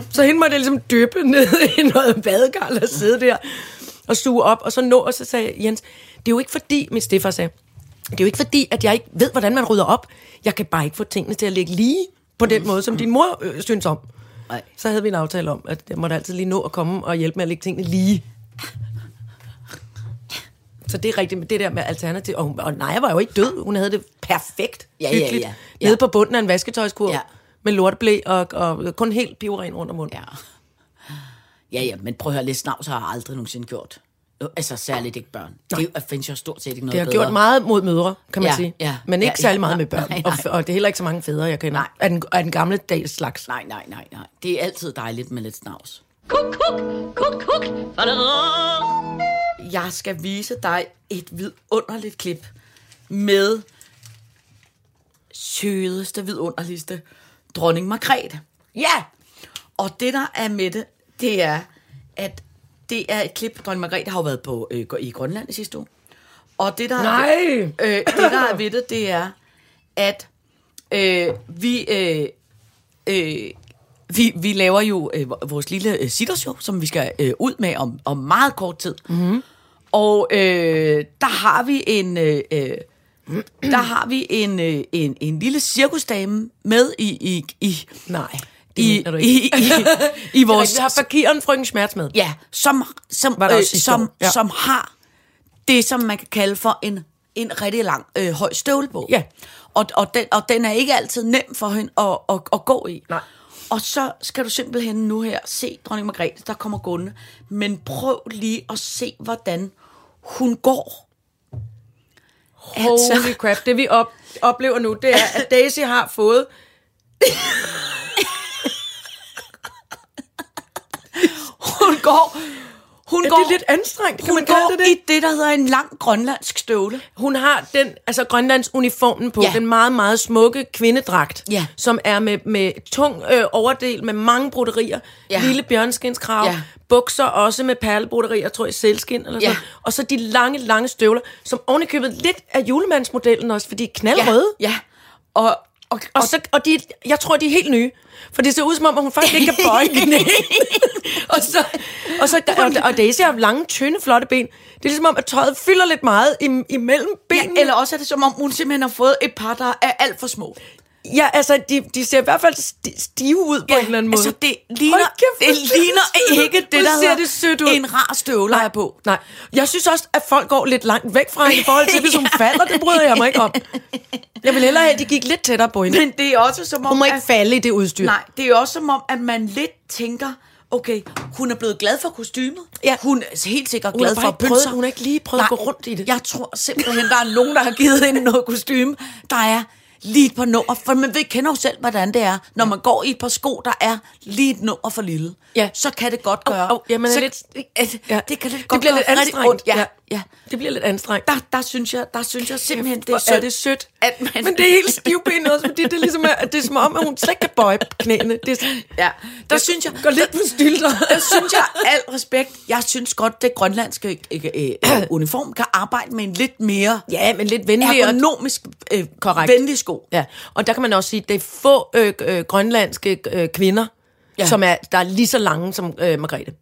Så hende måtte jeg ligesom dyppe ned i noget badekar og sidde der og suge op. Og så nå, og så sagde Jens, det er jo ikke fordi, min stefar sagde, det er jo ikke fordi, at jeg ikke ved, hvordan man rydder op. Jeg kan bare ikke få tingene til at ligge lige på den måde, som din mor øh, synes om. Nej. Så havde vi en aftale om, at jeg måtte altid lige nå at komme og hjælpe med at lægge tingene lige. Så det er rigtigt med det der med alternativ. Og, hun, og Naja var jo ikke død. Hun havde det perfekt Ja, ja, hyggeligt. ja. Ja. Nede på bunden af en vasketøjskur. Ja. Med lorteblæ og, og kun helt pivren rundt om munden. Ja. Ja, ja, men prøv at høre, lidt snavs har jeg aldrig nogensinde gjort. Jo, Altså særligt ikke børn. Det er jo- findes jo stort set ikke noget Det har bedre. gjort meget mod mødre, kan man Ja, sige. ja. Men ikke Ja, særlig ja, meget nej, med børn. nej, nej. Og, og det er heller ikke så mange fædre, jeg kender. Nej. Af den, af den gamle dags slags. Nej, nej, nej, nej. Det er altid dejligt med lidt snavs. Kuk, kuk, kuk, kuk. Jeg skal vise dig et vidunderligt klip med sødeste, vidunderligste dronning Margrethe. Ja! Og det, der er med det, det er, at det er et klip, dronning Margrethe har jo været på, øh, i Grønland i sidste uge. Og det, der, Nej! øh, det, der er ved det, det er, at øh, vi, øh, øh, vi, vi laver jo øh, vores lille øh, sittershow, som vi skal øh, ud med om, om meget kort tid. Mm-hmm. Og øh, der har vi en... Øh, øh, der har vi en, øh, en, en lille cirkusdame med i, i, i, Nej, i, i, i, i vores... Vi har fakiren frøken Schmerz med. Ja, som, som, Var øh, som? Ja. som har det, som man kan kalde for en, en rigtig lang øh, høj støvle på. Ja. Og, og, den, og den er ikke altid nem for hende at, at, at gå i. Nej. Og så skal du simpelthen nu her se dronning Margrethe, der kommer gående. Men prøv lige at se, hvordan hun går. Altså- Holy crap. Det vi op, oplever nu, det er, at Daisy har fået... Hun går, Hun er går, det lidt anstrengt, kan hun man går det det? i det, der hedder en lang grønlandsk støvle. Hun har den, altså Grønlands uniformen på, Ja. ja. den meget, meget smukke kvindedragt, Ja. som er med, med tung øh, overdel, med mange broderier, Ja. ja. lille bjørnskinskrav, Ja. ja. bukser også med perlebroderier, tror jeg, selskin eller sådan Ja. Og så de lange, lange støvler, som ovenikøbet lidt af julemandsmodellen også, fordi de er knaldrøde. Ja, ja. Og, og, Og, så, og de, jeg tror, de er helt nye. For det ser ud som om, at hun faktisk ikke kan bøje knæene. og, så, og, så, og, og Daisy har lange, tynde, flotte ben. Det er ligesom om, at tøjet fylder lidt meget im, imellem ja, benene. eller også er det som om, hun simpelthen har fået et par, der er alt for små. Ja, altså, de, de ser i hvert fald sti- stive ud på ja, en eller anden måde. Altså, det ligner, kæft, det ligner ikke det, der ser det sødt ud. en rar støvle er på. Nej, jeg synes også, at folk går lidt langt væk fra hende i forhold til, hvis hun falder. Det bryder jeg mig ikke om. Jeg vil hellere have, at de gik lidt tættere på hende. Men det er også som om... Hun må ikke at- falde i det udstyr. Nej, det er også som om, at man lidt tænker, okay, hun er blevet glad for kostymet. Ja. Hun er helt sikkert glad for sig. hun har ikke lige prøvet at gå rundt i det. Jeg tror simpelthen, der er nogen, der har givet hende noget kostume, der er lige et par nummer, for man ved, kender jo selv, hvordan det er. Når man går i et par sko, der er lige et nummer for lille, Ja. så kan det godt gøre. Au, au, jamen, så, lidt- Ja. Det kan lidt det godt bliver gøre lidt rigtig ondt. Ja, ja. Det bliver lidt anstrengt. Der, der, synes jeg, der synes jeg simpelthen, det er sødt. er det sødt. At man- Men det er helt stivbenet også, fordi det er ligesom, at det er som om, at hun slet ikke kan bøje knæene. Det er, Ja, der synes jeg... går lidt på stylter. Der synes jeg, al respekt, jeg synes godt, det grønlandske øh, øh, uniform kan arbejde med en lidt mere Ja, men lidt venligere. ergonomisk øh, Korrekt. venlig sko. Ja, og der kan man også sige, at det er få øh, øh, grønlandske øh, kvinder, Ja. ja. som er, der er lige så lange som øh, Margrethe.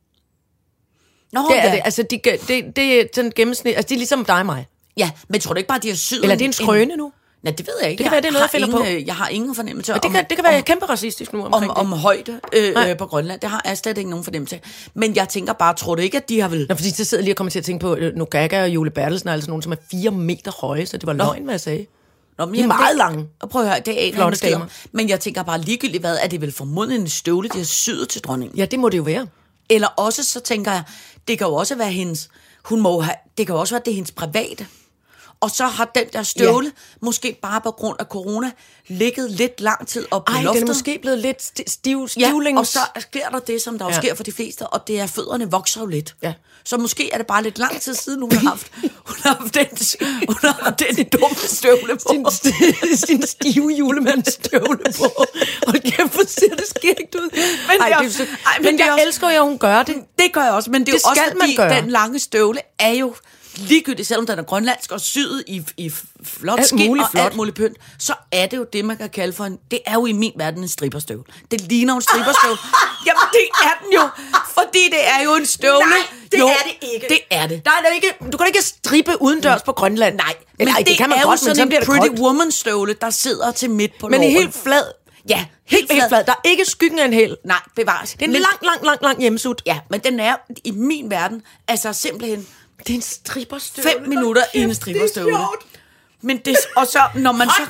Nå, Det er ja. det. Altså, de, det, det er sådan gennemsnit. Altså, de er ligesom dig og mig. ja, men tror du ikke bare, de har syet Eller er det en skrøne nu? Nej, det ved jeg ikke. Det kan være, det er noget, jeg finder ingen, øh, Jeg har ingen fornemmelse Og det om, kan, det kan være om, kæmpe racistisk nu om, omkring om det. højde øh, Nej. øh, på Grønland. Det har jeg slet ikke nogen fornemmelse af. Men jeg tænker bare, tror du ikke, at de har vel... Nå, fordi så sidder jeg lige og kommer til at tænke på øh, Nogaga og Jule Bertelsen, altså nogen, som er fire meter høje, så det var løgn, hvad jeg sagde. Nå, men De er meget det- lange. Og prøv at høre, det er en Flotte om. damer. Men jeg tænker bare ligegyldigt, hvad er det vel formodentlig en støvle, de har syet til dronningen? Ja, det må det jo være. Eller også så tænker jeg, det kan jo også være hendes, hun må jo have, det kan jo også være, det er hendes private. Og så har den der støvle, ja. måske bare på grund af corona, ligget lidt lang tid op på Ej, loftet. den er måske blevet lidt sti- stiv, ja, stivlings... og så sker der det, som der jo Ja. sker for de fleste, og det er, at fødderne vokser jo lidt. Ja. Så måske er det bare lidt lang tid siden, hun har haft, hun har haft den, hun har haft den dumme støvle på. sin, sti- sin stive julemandsstøvle på. Hold kæft, hvor ser det skægt ud. Men, Ej, er- det er, ej, men men, er jeg også- elsker jo, at hun gør det. Det gør jeg også, men det er Det jo også man fordi, gøre. den lange støvle er jo ligegyldigt, selvom den er grønlandsk og syet i, i flot Alt skin muligt og flot. alt muligt pynt, så er det jo det, man kan kalde for en... Det er jo i min verden en stripperstøvle. Det ligner en stripperstøvle. Jamen, det er den jo, fordi det er jo en støvle. Nej, det jo, er det ikke. Det er det. Der er der ikke, du kan da ikke strippe udendørs på Grønland. Nej, Men ej, det, kan man er godt, jo sådan en det pretty koldt. woman støvle, der sidder til midt på Men det er låret. helt flad. Ja, Helt, helt flad. Der er ikke skyggen af en hæl. Nej, bevares. Det er en Men- lang, lang, lang, lang hjemmesut. Ja, men den er i min verden, altså simpelthen Det er en stripperstøvle. fem minutter i en stripperstøvle. Men det, og så, når man så...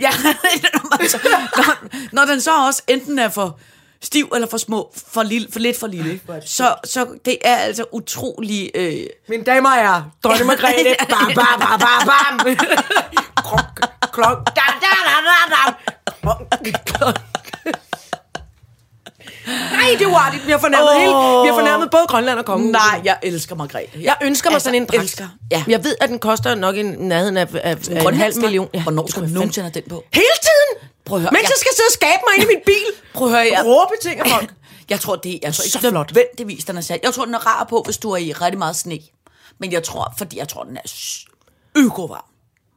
Ja, når, man så, når, når den så også enten er for stiv eller for små, for, lille, for lidt for lille, så, så det er altså utrolig... Øh, Mine damer og herrer, dronning Margrethe. Bam, bam, bam, bam, bam. Krok, klok, da, da, da, da, da. Klok, klok. Nej, det er uartigt. Vi har fornærmet, oh. hele, vi har fornærmet både Grønland og kongen. nej, jeg elsker Margrethe. Jeg ønsker mig Altså, sådan en dragt. elsker, ja. Jeg ved, at den koster nok en nærheden af, af, af en halv million. Ja, Hvornår det skal du jeg nogensinde have den på? Hele tiden! Prøv at høre, Mens jeg- jeg skal sidde og skabe mig ind i min bil. Prøv at høre, jeg- Råbe ting af folk. Jeg tror, det er jeg ikke Så flot. nødvendigvis, den er sat. Jeg tror, den er rar på, hvis du er i rigtig meget sne. Men jeg tror, fordi jeg tror, den er økovarm.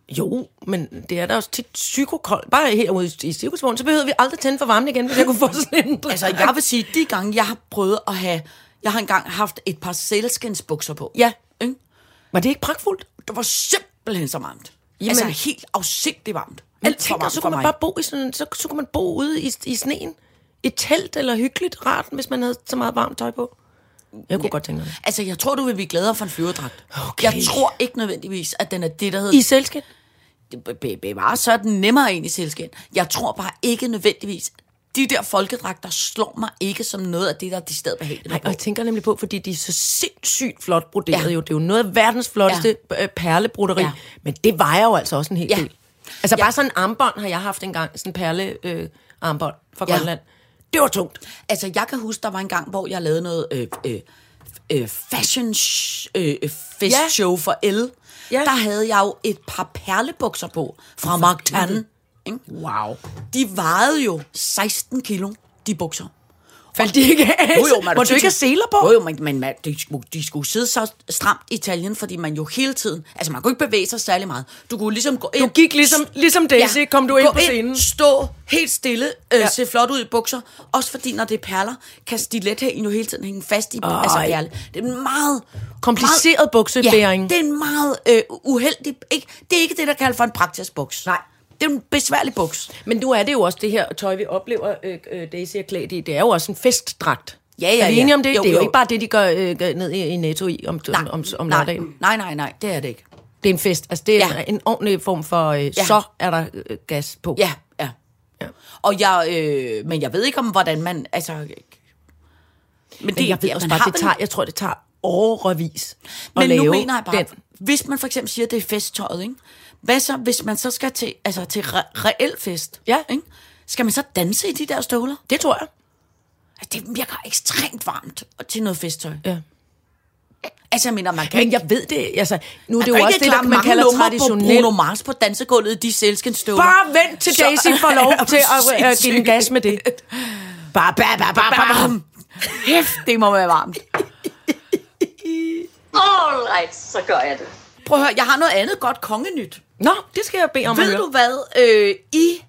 Jo, men det er da også tit psykokoldt. Bare herude i cirkusvognen, så behøver vi aldrig tænde for varmen igen, hvis jeg kunne få sådan en. Altså, jeg vil sige, de gange, jeg har prøvet at have... Jeg har engang haft et par sælskinsbukser på. Ja. Ikke? Var det ikke pragtfuldt? Det var simpelthen så varmt. Jamen- altså, helt afsigtigt varmt. Alt for varmt så kunne man bare bo i sådan, så, så kunne man bo ude i, i sneen. Et telt eller hyggeligt rart, hvis man havde så meget varmt tøj på. Jeg kunne ja. godt tænke mig det. Altså, jeg tror, du vil blive gladere for en flyverdragt. Okay. Jeg tror ikke nødvendigvis, at den er det, der hedder... I selskab? Det be- bevares, så er den nemmere ind i selskab. Jeg tror bare ikke nødvendigvis... De der folkedragter slår mig ikke som noget af det, der er de steder behageligt. Nej, og jeg tænker nemlig på, fordi de er så sindssygt flot broderet Ja. jo. Det er jo noget af verdens flotteste ja. perlebroderi. Ja. Ja. Men det vejer jo altså også en hel Ja. del. Altså Ja. bare sådan en armbånd har jeg haft engang. Sådan en perle øh, armbånd fra Ja. Grønland. Det var tungt. Altså, jeg kan huske, der var en gang, hvor jeg lavede noget øh, øh, øh, fashion sh- øh, øh, fest Ja. show for El, Ja. der havde jeg jo et par perlebukser på fra Mark Tan. Ikke? Wow. De vejede jo 16 kilo, de bukser. Faldt de ikke af? Jo, jo, man Må du ikke have seler på? Jo, jo, men, men man, de, skulle, de skulle sidde så stramt i taljen, fordi man jo hele tiden... Altså, man kunne ikke bevæge sig særlig meget. Du kunne ligesom gå ind... Du gik ligesom, ligesom Daisy, ja. kom du ind på scenen. stå helt stille, øh, Ja. se flot ud i bukser. Også fordi, når det er perler, kan stilethælen jo hele tiden hænge fast i oh, altså perle. Det er en meget... Kompliceret meget, buksebæring. Ja, det er en meget øh, uheldig... Ikke, det er ikke det, der kaldes for en praktisk buks. Nej. Det er en besværlig buks. Men nu er det jo også det her tøj, vi oplever, øh, øh, Daisy er klædt i. Det er jo også en festdragt. Ja, ja, Er vi ja. enige om det? Jo, det er jo, jo. ikke bare det, de går, øh, ned i, i Netto i om, Nej, om, om nej, lørdagen. nej, nej, nej, det er det ikke. Det er en fest. Altså, det er Ja. en ordentlig form for, øh, ja. Så er der øh, gas på. Ja, ja. Ja. Og jeg, øh, men jeg ved ikke om, hvordan man, altså... Men, Men jeg ved også bare, det tager, jeg tror, det tager årevis at Men lave nu mener jeg bare, den. hvis man for eksempel siger, at det er festtøjet, ikke? Hvad så, hvis man så skal til, altså til re- reel fest? Ja. Ikke? Skal man så danse i de der støvler? Det tror jeg. Altså, det virker ekstremt varmt til noget festtøj. Ja. Altså, jeg mener, man kan Men jeg ved det, altså, nu er det jo også det, der man mange kalder på traditionelt. Bruno Mars på dansegulvet i de sælskenstøvler. Bare vent til Daisy får lov til at øh, give den gas med det. Bare, bare, bare, bare, bare. Bam! Hæft, det må være varmt. All right, så gør jeg det. Prøv at høre, jeg har noget andet godt kongenyt. Nå, det skal jeg bede om at Ved høre. du hvad? Øh, I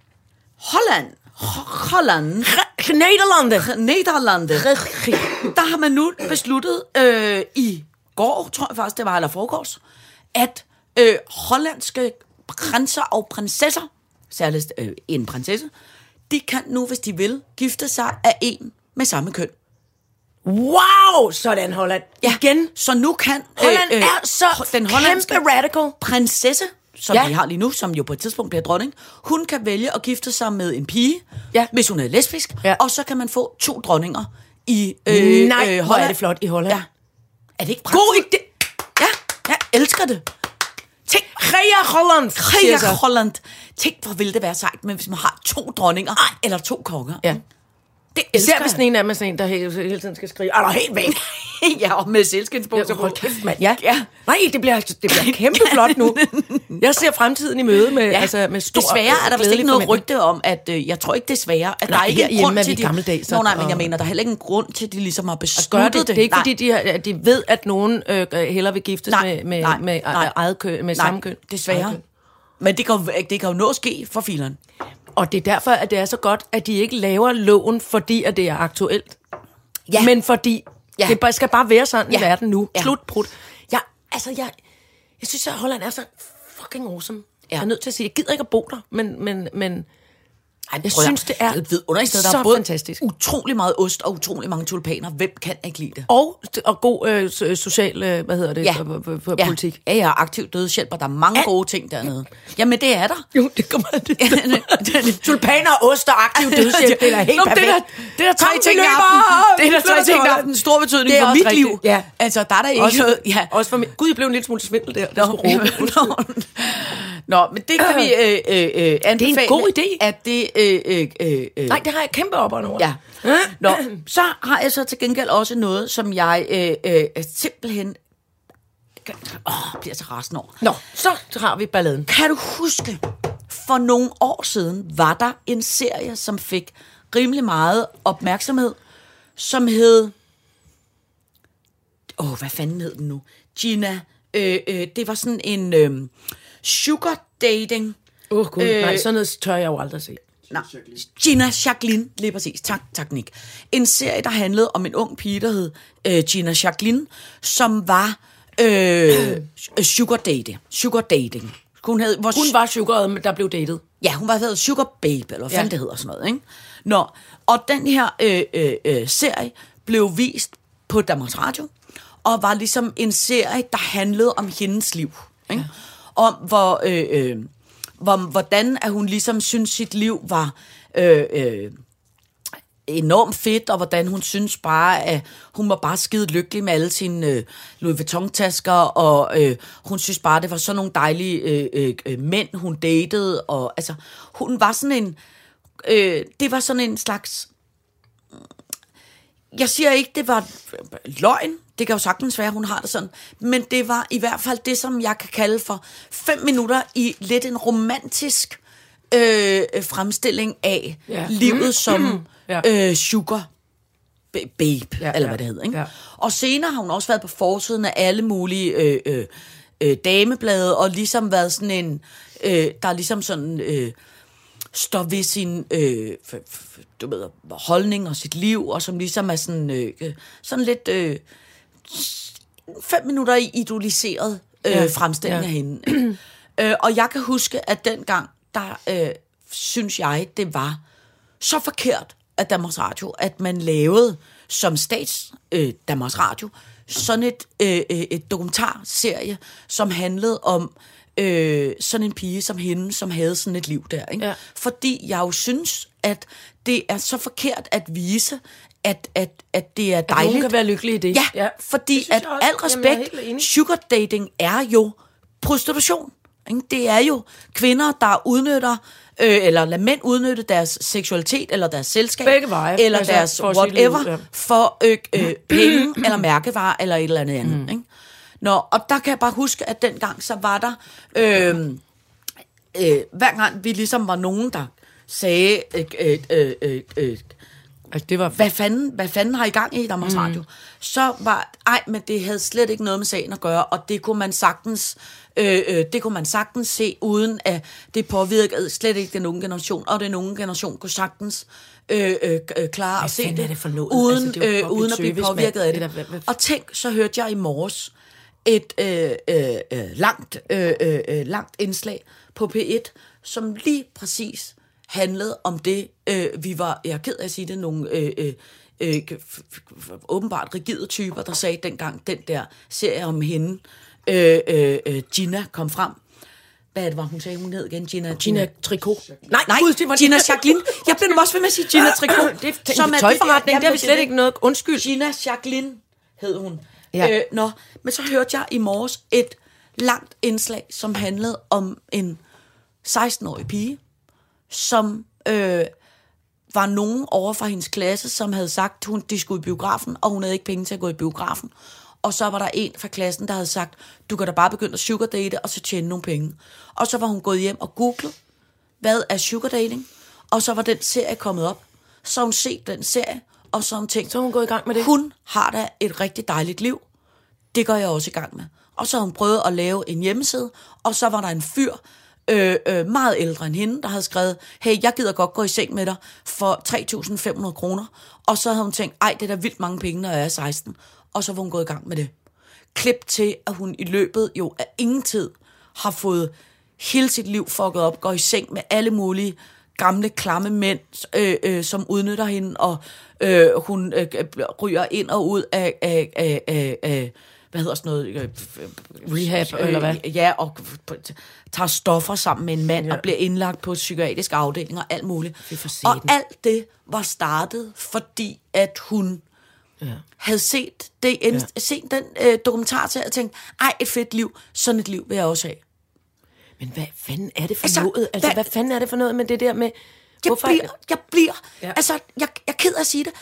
Holland, Ho- Holland, Nederlande. Nederlande, der har man nu besluttet øh, i går, tror jeg faktisk det var, eller forgårs, at øh, hollandske prinser og prinsesser, særligt øh, en prinsesse, de kan nu, hvis de vil, gifte sig af en med samme køn. Wow, sådan Holland. Ja. Igen. Så nu kan Holland er så den hollandske kæmpe radical. prinsesse, som Ja. vi har lige nu, som jo på et tidspunkt bliver dronning, hun kan vælge at gifte sig med en pige, Ja. hvis hun er lesbisk, Ja. og så kan man få to dronninger i øh, Nej, øh, hvor er Holland. det flot i Holland. Ja. Er det ikke God pragtfuldt? idé. Ja, jeg elsker det. Tænk, Rea Holland. så. Holland. Tænk, hvor ville det være sejt, men hvis man har to dronninger, eller to konger. Ja. Det Især elsker hvis den ene er sådan en, der hele, hele tiden skal skrige, er der helt væk? ja, og med selskabsbukser Så hold kæft, mand. Ja. Ja. Nej, det bliver, det bliver kæmpe flot nu. Jeg ser fremtiden i møde med, ja. altså, med stor Desværre er der vist ikke noget rygte om, at øh, jeg tror ikke desværre, at Nej, der er ikke en grund til, de... gammeldags, Nå, nej, men jeg mener, der er heller ikke en grund til, at de ligesom har besluttet Gør det. Det er ikke, Nej. fordi de, har, de ved, at nogen øh, hellere vil giftes Nej, med, med, nej, med, nej. eget køn, med Nej, samme køn. Desværre. Men det kan, jo, det kan jo nå at ske for fileren. Og det er derfor, at det er så godt, at de ikke laver loven, fordi at det er aktuelt. Ja. Men fordi ja. Det skal bare være sådan ja. i verden nu. Ja. Slut, prut. Jeg, altså, jeg, jeg synes, at Holland er så fucking awesome. Ja. Jeg er nødt til at sige, jeg gider ikke at bo der, men, men, men Ej, Jeg prøv at- synes, det er et sted. Der så er både fantastisk. utrolig meget ost og utrolig mange tulipaner. Hvem kan ikke lide det? og, og god øh, so- social, øh, hvad hedder det, Ja. for, for, for ja. politik. Ja, ja, aktiv dødshjælp, og der er mange Ja. gode ting dernede. Jamen, det er der. Jo, det kommer det. Tulpaner, ost og aktiv dødshjælp, det er helt Nå, perfekt. Det er, der- det er tre ting, har det er der tre ting, der har Holland. haft en stor betydning Det er for mit liv. ja. Altså, der er der ikke Også, noget... Ja. også for. Gud, jeg blev en lille smule svindel der. der. Nå, Nå, men det kan vi øh, øh, øh, anbefale. god idé. At det... Øh, øh, øh, øh, Nej, det har jeg kæmpe op over. Ja. Nå, så har jeg så til gengæld også noget, som jeg øh, øh, simpelthen åh, bliver så rasende over. Nå, så har vi balladen. Kan du huske, for nogle år siden var der en serie, som fik rimelig meget opmærksomhed, som hed... Åh, oh, hvad fanden hed den nu? Gina. Øh, øh, det var sådan en øh, sugar dating. Åh, oh, gud. Øh, Nej, sådan noget tør jeg jo aldrig se. Nej, Gina Jacqueline, lige præcis. Tak, tak Nick. En serie, der handlede om en ung pige, der hed øh, Gina Jacqueline, som var øh, sugar dating. Sugar dating. Hun, havde, hvor, Hun var sugeret, der blev datet. Ja, hun var været sugar babe, eller hvad Ja. fanden det hedder sådan noget, ikke? Nå, og den her øh, øh, øh, serie blev vist på Danmarks Radio, og var ligesom en serie, der handlede om hendes liv, ikke? Ja. Om hvor, øh, øh, hvor, hvordan at hun ligesom synes sit liv var øh, øh, enormt fedt, og hvordan hun synes bare, at hun var bare skide lykkelig med alle sine øh, Louis Vuitton-tasker, og øh, hun synes bare, det var sådan nogle dejlige øh, øh, øh mænd, hun datede, og altså, hun var sådan en, øh, det var sådan en slags, jeg siger ikke, det var løgn. Det kan jo sagtens være, hun har det sådan. Men det var i hvert fald det, som jeg kan kalde for fem minutter i lidt en romantisk øh, fremstilling af Ja. livet som Ja. ja. øh, sugar ba- babe, Ja, eller ja. hvad det hedder. Ikke? Ja. Og senere har hun også været på forsiden af alle mulige øh, øh, øh, dameblade, og ligesom været sådan en, øh, der er ligesom sådan, øh, står ved sin øh, du ved, holdning og sit liv, og som ligesom er sådan, øh, sådan lidt øh, fem minutter i idoliseret øh, Ja, fremstilling ja. ja. af hende. øh, og jeg kan huske, at dengang, der øh, synes jeg, det var så forkert af Danmarks Radio, at man lavede som stats øh, Danmarks Radio sådan et, øh, øh, et dokumentarserie, som handlede om øh, sådan en pige som hende, som havde sådan et liv der. Ikke? Ja. Fordi jeg jo synes, at det er så forkert at vise, at, at, at det er At nogen dejligt. kan være lykkelig i det. Ja, Ja. fordi Det at al Jamen, respekt, enig. sugar dating er jo prostitution. Ikke? Det er jo kvinder, der udnytter, øh, eller lader mænd udnytte deres seksualitet, eller deres selskab, Begge veje, eller altså, deres for whatever, ud, ja. for øh, øh, penge, eller mærkevarer, eller et eller andet andet. Mm. Ikke? Nå, og der kan jeg bare huske, at dengang så var der... Øh, øh, hver gang vi ligesom var nogen, der sagde... Øh, øh, øh, øh, øh, Altså, det var... hvad fanden, hvad fanden har I gang i Danmarks Radio? Så var, ej, men det havde slet ikke noget med sagen at gøre, og det kunne man sagtens, øh, øh, det kunne man sagtens se, uden at det påvirkede slet ikke den unge generation, og den unge generation kunne sagtens øh, øh, øh, klare at se det, det uden, Altså, det øh, uden at blive påvirket af Det det. er da- hvad- hvad- Og tænk, så hørte jeg i morges et øh, øh, øh, langt, øh, øh, øh, langt indslag på P1, som lige præcis handlede om det, øh, vi var, jeg er ked af at sige det, nogle øh, øh, øh, åbenbart rigide typer, der sagde dengang, den der serie om hende, øh, øh, Gina kom frem. Hvad var hun sagde, hun hed igen? Gina, Gina Tricot. Nej, nej, Gud, det var Gina Jacqueline. Jeg blev også ved med at sige Gina Tricot. Det er som er tøjforretning, det har vi slet ikke noget... Undskyld. Gina Jacqueline hed hun. Ja. Øh, nå, men så hørte jeg i morges et langt indslag, som handlede om en 16-årig pige, som øh, var nogen over fra hendes klasse, som havde sagt, hun de skulle i biografen, og hun havde ikke penge til at gå i biografen. Og så var der en fra klassen, der havde sagt, du kan da bare begynde at sugar date, og så tjene nogle penge. Og så var hun gået hjem og googlet, hvad er sugar dating? Og så var den serie kommet op. Så hun set den serie, og så har hun tænkt, Så hun gået i gang med det. hun har da et rigtig dejligt liv. Det går jeg også i gang med. Og så har hun prøvet at lave en hjemmeside, og så var der en fyr, øh, øh, meget ældre end hende, der havde skrevet, hey, jeg gider godt gå i seng med dig for 3.500 kroner. Og så havde hun tænkt, ej, det er da vildt mange penge, når jeg er 16. Og så var hun gået i gang med det. Klip til, at hun i løbet jo af ingen tid har fået hele sit liv fucket op, går i seng med alle mulige gamle, klamme mænd, øh, øh, som udnytter hende, og øh, hun øh, ryger ind og ud af, af, af, af, af hvad hedder sådan noget? Øh, Rehab, eller hvad? Ja, og tager stoffer sammen med en mand, ja. og bliver indlagt på psykiatrisk afdeling og alt muligt. Og satan. alt det var startet, fordi at hun Ja. havde set, det, ja. set den øh, dokumentar til og tænkt, ej, et fedt liv, sådan et liv vil jeg også have. Men hvad fanden er det for Altså, noget? Altså, hvad- hvad fanden er det for noget med det der med... Jeg Hvorfor bliver, jeg bliver, ja. altså, jeg, jeg er ked af at sige det,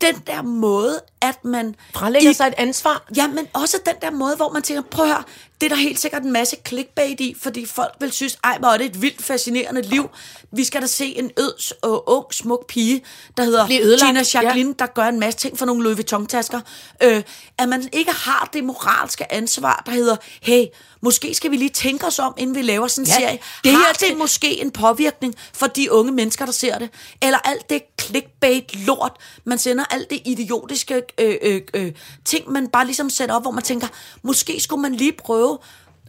den der måde, at man... frelægger i- sig et ansvar? Ja, men også den der måde, hvor man tænker, prøv at høre, det er der helt sikkert en masse clickbait i, fordi folk vil synes, ej, hvor er det et vildt fascinerende liv. Vi skal da se en øds og ung, smuk pige, der hedder Gina Jacqueline, ja. der gør en masse ting for nogle Louis Vuitton-tasker. Øh, at man ikke har det moralske ansvar, der hedder, hey, måske skal vi lige tænke os om, inden vi laver sådan en Ja, serie. det Det har skal- det måske en påvirkning for de unge mennesker, der ser det? Eller alt det clickbait-lort, man sender, alt det idiotiske øh, øh, øh, ting, man bare ligesom sætter op, hvor man tænker, måske skulle man lige prøve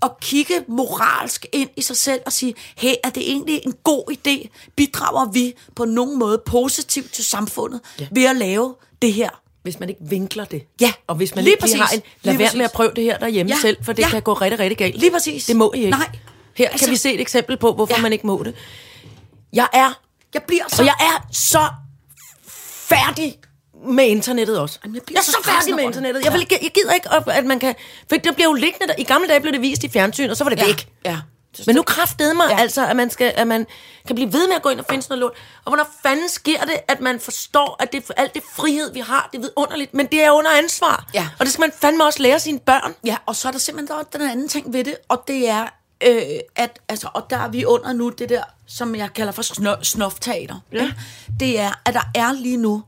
at kigge moralsk ind i sig selv og sige, hey, er det egentlig en god idé? Bidrager vi på nogen måde positivt til samfundet ja. ved at lave det her? Hvis man ikke vinkler det. Ja, Og hvis man lige ikke lige har præcis. en... Lad Lige være præcis. med at prøve det her derhjemme Ja, selv, for det ja. kan gå rigtig, rigtig galt. Lige præcis. Det må I ikke. Nej. Her kan Altså- vi se et eksempel på, hvorfor Ja. man ikke må det. Jeg er... Jeg bliver så... Og jeg er så færdig med internettet også. Jamen, jeg jeg er så så færdig med internettet. Jeg, vil, ikke- jeg gider ikke, op, at man kan... For det bliver jo liggende der. I gamle dage blev det vist i fjernsyn, og så var det ja. væk. Ja. Men nu kraftede mig ja. Ja. altså, at man, skal, at man kan blive ved med at gå ind og finde sådan noget lort. Og hvornår fanden sker det, at man forstår, at det, alt det frihed, vi har, det er vidunderligt, men det er under ansvar. Ja. Og det skal man fandme også lære sine børn. Ja, og så er der simpelthen der er den anden ting ved det, og det er, øh, at, altså, og der er vi under nu det der, som jeg kalder for snø, snofteater. Ja. Det er, at der er lige nu,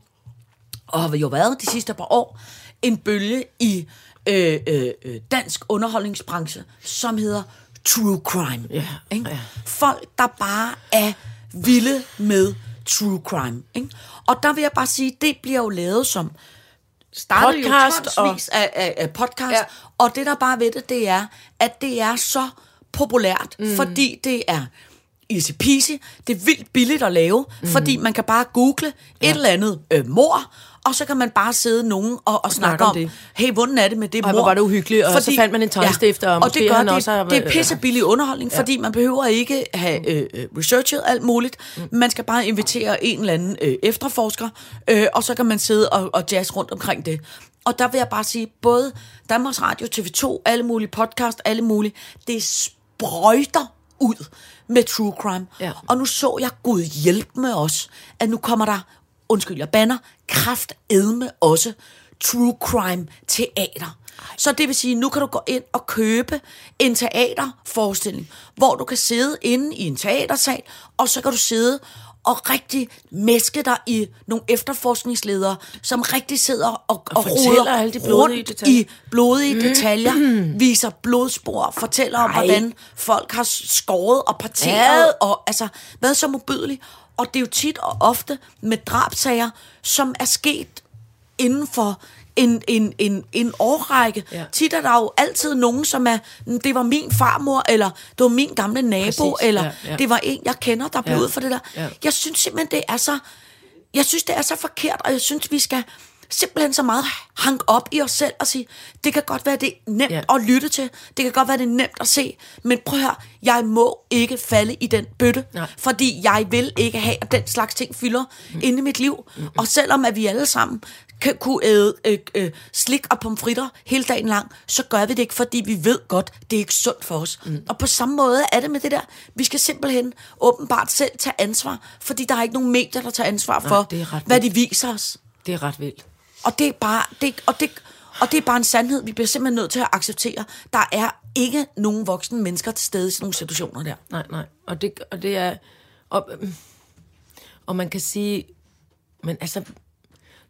og har jo været de sidste par år, en bølge i øh, øh, øh, dansk underholdningsbranche, som hedder true crime. Ja, ikke? ja. Folk, der bare er vilde med true crime. Ikke? Og der vil jeg bare sige, det bliver jo lavet som startede Podcast jo tonsvis af, af, af podcast, Ja. og det der bare ved det, det er, at det er så populært, mm. fordi det er easy peasy, det er vildt billigt at lave, mm. fordi man kan bare google ja. et eller andet øh, mor, og så kan man bare sidde nogen og, og snakke om om, det. hey, hvordan er det med det mor? hvor var det uhyggeligt, og så fandt man en tegnstifter, og og måske det gør, han det, også har- det er pisse billig underholdning, ja. fordi man behøver ikke have øh, øh, researchet alt muligt. Mm. Man skal bare invitere en eller anden øh, efterforsker, øh, og så kan man sidde og, og jazz rundt omkring det. Og der vil jeg bare sige, både Danmarks Radio, TV2, alle mulige podcast, alle mulige, det sprøjter ud med true crime. Ja. Og nu så jeg, Gud hjælp med os, at nu kommer der, undskyld, jeg banner, kraft edme også true crime teater. Så det vil sige, nu kan du gå ind og købe en teaterforestilling, hvor du kan sidde inde i en teatersal, og så kan du sidde og rigtig mæske dig i nogle efterforskningsledere, som rigtig sidder og, og, og roder alle de blodige detaljer. i blodige detaljer, viser blodspor, fortæller om, Ej. hvordan folk har skåret og parteret, Ja. og altså været så modbydeligt. Og det er jo tit og ofte med drabsager, som er sket inden for en, en, en, en årrække. Ja. Tit er der jo altid nogen, som er, "Mm, det var min farmor, eller det var min gamle nabo, Præcis, eller ja, ja. det var en, jeg kender, der blev Ja. ud for det der. Ja. Jeg synes simpelthen, det er så, jeg synes, det er så forkert, og jeg synes, vi skal simpelthen så meget hanke op i os selv og sige, det kan godt være, det er nemt Ja. at lytte til, det kan godt være, det er nemt at se, men prøv høre, jeg må ikke falde i den bøtte, Nej. fordi jeg vil ikke have, at den slags ting fylder mm. inde i mit liv. Mm. Og selvom at vi alle sammen kan kunne æde øh, øh, slik og pomfritter hele dagen lang, så gør vi det ikke, fordi vi ved godt, det er ikke sundt for os. Mm. Og på samme måde er det med det der, vi skal simpelthen åbenbart selv tage ansvar, fordi der er ikke nogen medier, der tager ansvar for, ret hvad de viser os. Det er ret vildt. Og det er bare, det, og det, og det er bare en sandhed, vi bliver simpelthen nødt til at acceptere. Der er ikke nogen voksne mennesker til stede i sådan nogle situationer der. Nej, nej. Og det, og det er... Og, og man kan sige... Men altså...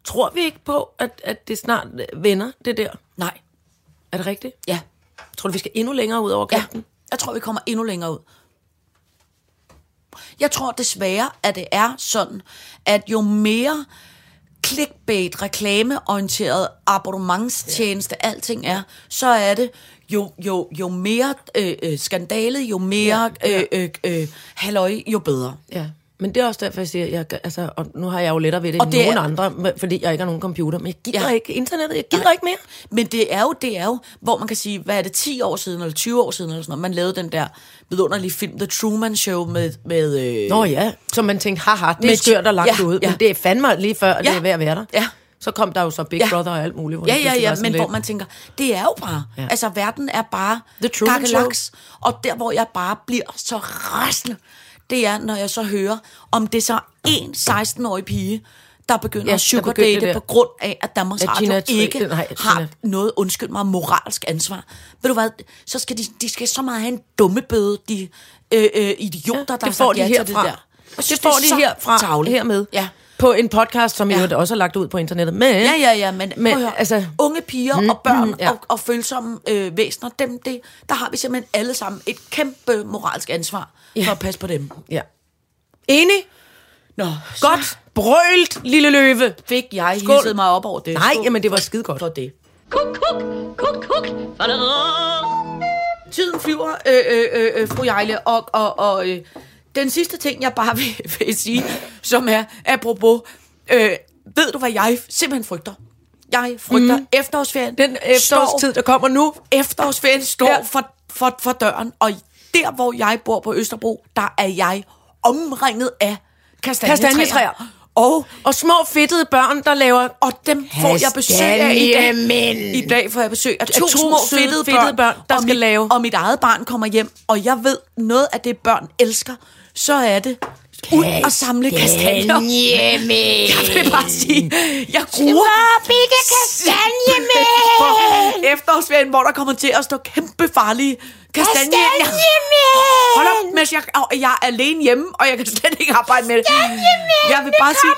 Tror vi ikke på, at, at det snart vender, det der? Nej. Er det rigtigt? Ja. Tror du, vi skal endnu længere ud over Ja. kanten? Jeg tror, vi kommer endnu længere ud. Jeg tror desværre, at det er sådan, at jo mere clickbait, reklameorienteret, abonnementstjeneste, ja. alting er, så er det jo, jo, jo mere øh, øh, skandale, jo mere Ja, ja. øh, øh, øh, halløj, jo bedre. Ja. Men det er også derfor, jeg siger, jeg, altså, og nu har jeg jo lettere ved det Og end det nogen er- andre, fordi jeg ikke har nogen computer, men jeg gider ja. Ikke internettet, jeg gider Nej. ikke mere. Men det er jo, det er jo, hvor man kan sige, hvad er det, 10 år siden, eller 20 år siden, eller sådan noget, man lavede den der vidunderlige film, The Truman Show, med, med øh, Nå ja, så man tænkte, haha, det er skørt og langt ja, ude, ja. men det er fandme lige før, Ja. det er ved at være der. Ja. Så kom der jo så Big Ja. Brother og alt muligt. hvor Ja, ja, ja, men lidt- hvor man tænker, det er jo bare, Ja. altså verden er bare The Truman gakkelaks. Og der, hvor jeg bare bliver så rasende, det er, når jeg så hører, om det så er en 16-årig pige, der begynder Ja, ja, der at sugar begyndte det date der. på grund af, at Danmarks At Radio Gina ikke nej, har noget, undskyld mig, moralsk ansvar. Ved du hvad, så skal de, de skal så meget have en dumme bøde, de øh, øh, idioter, der det har får de ja herfra. det der. Jeg synes, det får de så herfra, tarveligt. hermed. Ja. På en podcast, som ja. Jo også er lagt ud på internettet. Men, Ja, ja, ja, men, men høre, altså, unge piger mm, og børn mm, ja. og, og følsomme øh, væsener, dem, det, der har vi simpelthen alle sammen et kæmpe moralsk ansvar Ja. for at passe på dem. ja. Enig? Nå, Godt. Brølt, lille løve. fik jeg Skål. hisset mig op over det. Nej, Skål jamen det var skide godt. for det. Kuk, kuk, kuk, kuk. Tiden flyver, øh, øh, øh, øh, fru Jejle, og, og, og øh, den sidste ting, jeg bare vil, vil sige, som er apropos, øh, ved du, hvad jeg simpelthen frygter? Jeg frygter mm. efterårsferien. Den efterårstid, der kommer nu. efterårsferien står Ja. for, for, for døren, og der, hvor jeg bor på Østerbro, der er jeg omringet af kastanjetræer. Kastanjetræer. Og, Og små fedtede børn, der laver... og dem får jeg besøg af i dag. Kastanjemænd. I dag får jeg besøg af to, to små fedtede, fedtede børn, børn, der og skal mit, lave- Og mit eget barn kommer hjem, og jeg ved, noget af det børn elsker, så er det ud og samle kastanjer. Kastanjemænd. Jeg vil bare sige, jeg gruer Bikke kastanjemænd. for efterårsferien, hvor der kommer til at stå kæmpe farlige kastanjer. Hold op, mens jeg, og jeg er alene hjemme, og jeg kan slet ikke arbejde med det. Jeg vil bare sige,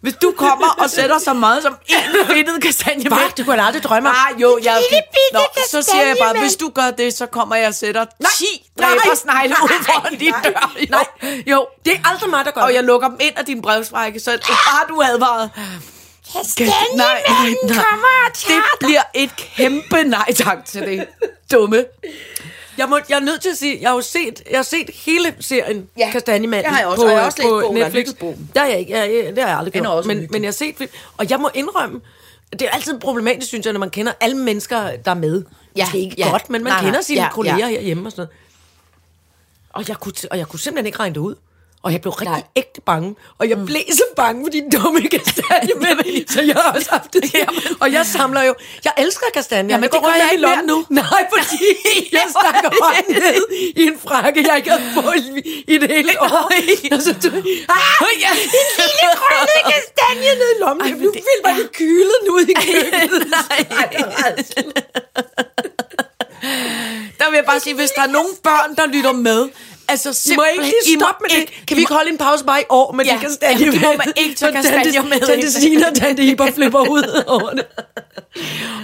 hvis du kommer og sætter så meget som en fedtet kastanje Hvad? Det kunne aldrig drømme om. Nej, jo, jeg... Lille bitte Nå, så siger jeg bare, hvis du gør det, så kommer jeg og sætter 10 nej, dræbersnegle ud foran din dør. Jo, nej. jo. Det er aldrig mig, der gør Og jeg lukker dem ind af din brevsprække, så bare du advaret. Kastanjemanden kommer og Det tager dig. bliver et kæmpe nej tak til det. Dumme. Jeg, må, jeg er nødt til at sige, jeg har jo set, jeg har set hele serien Ja, Kastanjemanden det har jeg også, på, og jeg har også på bogen, Netflix. bogen. Det har jeg ikke, jeg, jeg, det har jeg aldrig gjort. også Men, men jeg har set film, og jeg må indrømme, det er altid problematisk, synes jeg, når man kender alle mennesker, der er med. Ja, Måske ikke ja. godt, men man Nej, nej. kender sine Ja, kolleger ja. herhjemme og sådan noget. Og jeg, kunne, og jeg kunne simpelthen ikke regne det ud. Og jeg blev rigtig Nej. ægte bange. Og jeg blev så bange for de dumme kastanjemænd. så jeg har også haft det. og jeg samler jo... Jeg elsker kastanjer. Jamen, det går jeg ikke lommen. nu. Nej, fordi jeg stakker hånden ned i en frakke, jeg ikke havde fået i- i det hele år. Og så tog ah, Ja. en lille grønne kastanje ned i lommen. Ej, nu det vil man det kylet nu i køkkenet. Der vil jeg bare sige, hvis der er nogen børn, der lytter med, altså I må simpelthen... ikke I må stoppe med det. Kan vi ikke holde en pause bare i år med Ja, de kastanjer? ja, det må man ikke tage kastanjer med Tante. Sina og Tante Iber flipper ud over det.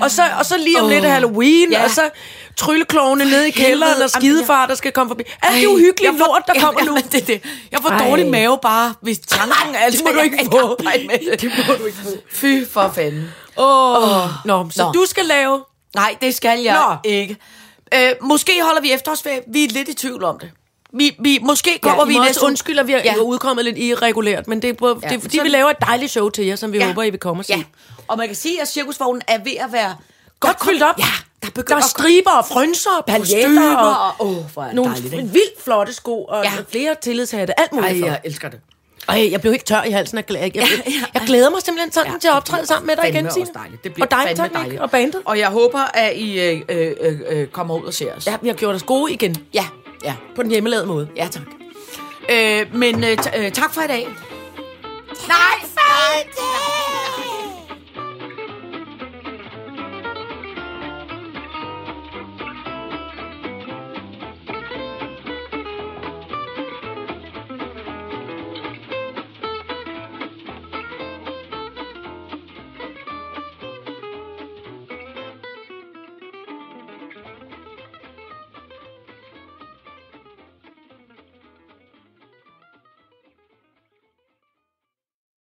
Og så, og så lige om Åh. lidt er Halloween, Ja. og så trylleklovene nede i kælderen, og skidefar, der skal komme forbi. Alt det uhyggelige lort, der kommer nu. Det, er det. Jeg får Ej. dårlig mave bare, hvis tanken er det må du ikke få. Det. det må du ikke få. Fy for fanden. Åh, Nå, så Nå. du skal lave... Nej, det skal jeg Nå. ikke. Øh, måske holder vi efterårsferie. Vi er lidt i tvivl om det. Vi, vi, måske kommer Ja, vi næste også uge. undskylde, at vi er Ja. udkommet lidt irregulært, men det er, på, Ja, det er fordi, så- vi laver et dejligt show til jer, som vi Ja. håber, I vil komme og se. Ja, og man kan sige, at cirkusvognen er ved at være Godt fyldt op. Ja, der Der begynder er striber og frønser og paljetter og og... Åh, oh, hvor er nogle dejligt, ikke? vildt flotte sko og Ja. flere tillidshatte. Alt muligt. Ej, jeg elsker det. Ej, jeg blev helt tør i halsen. Jeg, jeg, ja. jeg glæder mig simpelthen sådan Ja, til at optræde sammen med dig igen, Signe. dejligt. Det bliver og dig, fandme dejligt. og bandet. Og jeg håber, at I øh, øh, øh, øh, kommer ud og ser os. Ja, vi har gjort os gode igen. ja, ja, På den hjemmelavede måde. ja tak. Øh, men øh, øh, tak for i dag. Nej, far!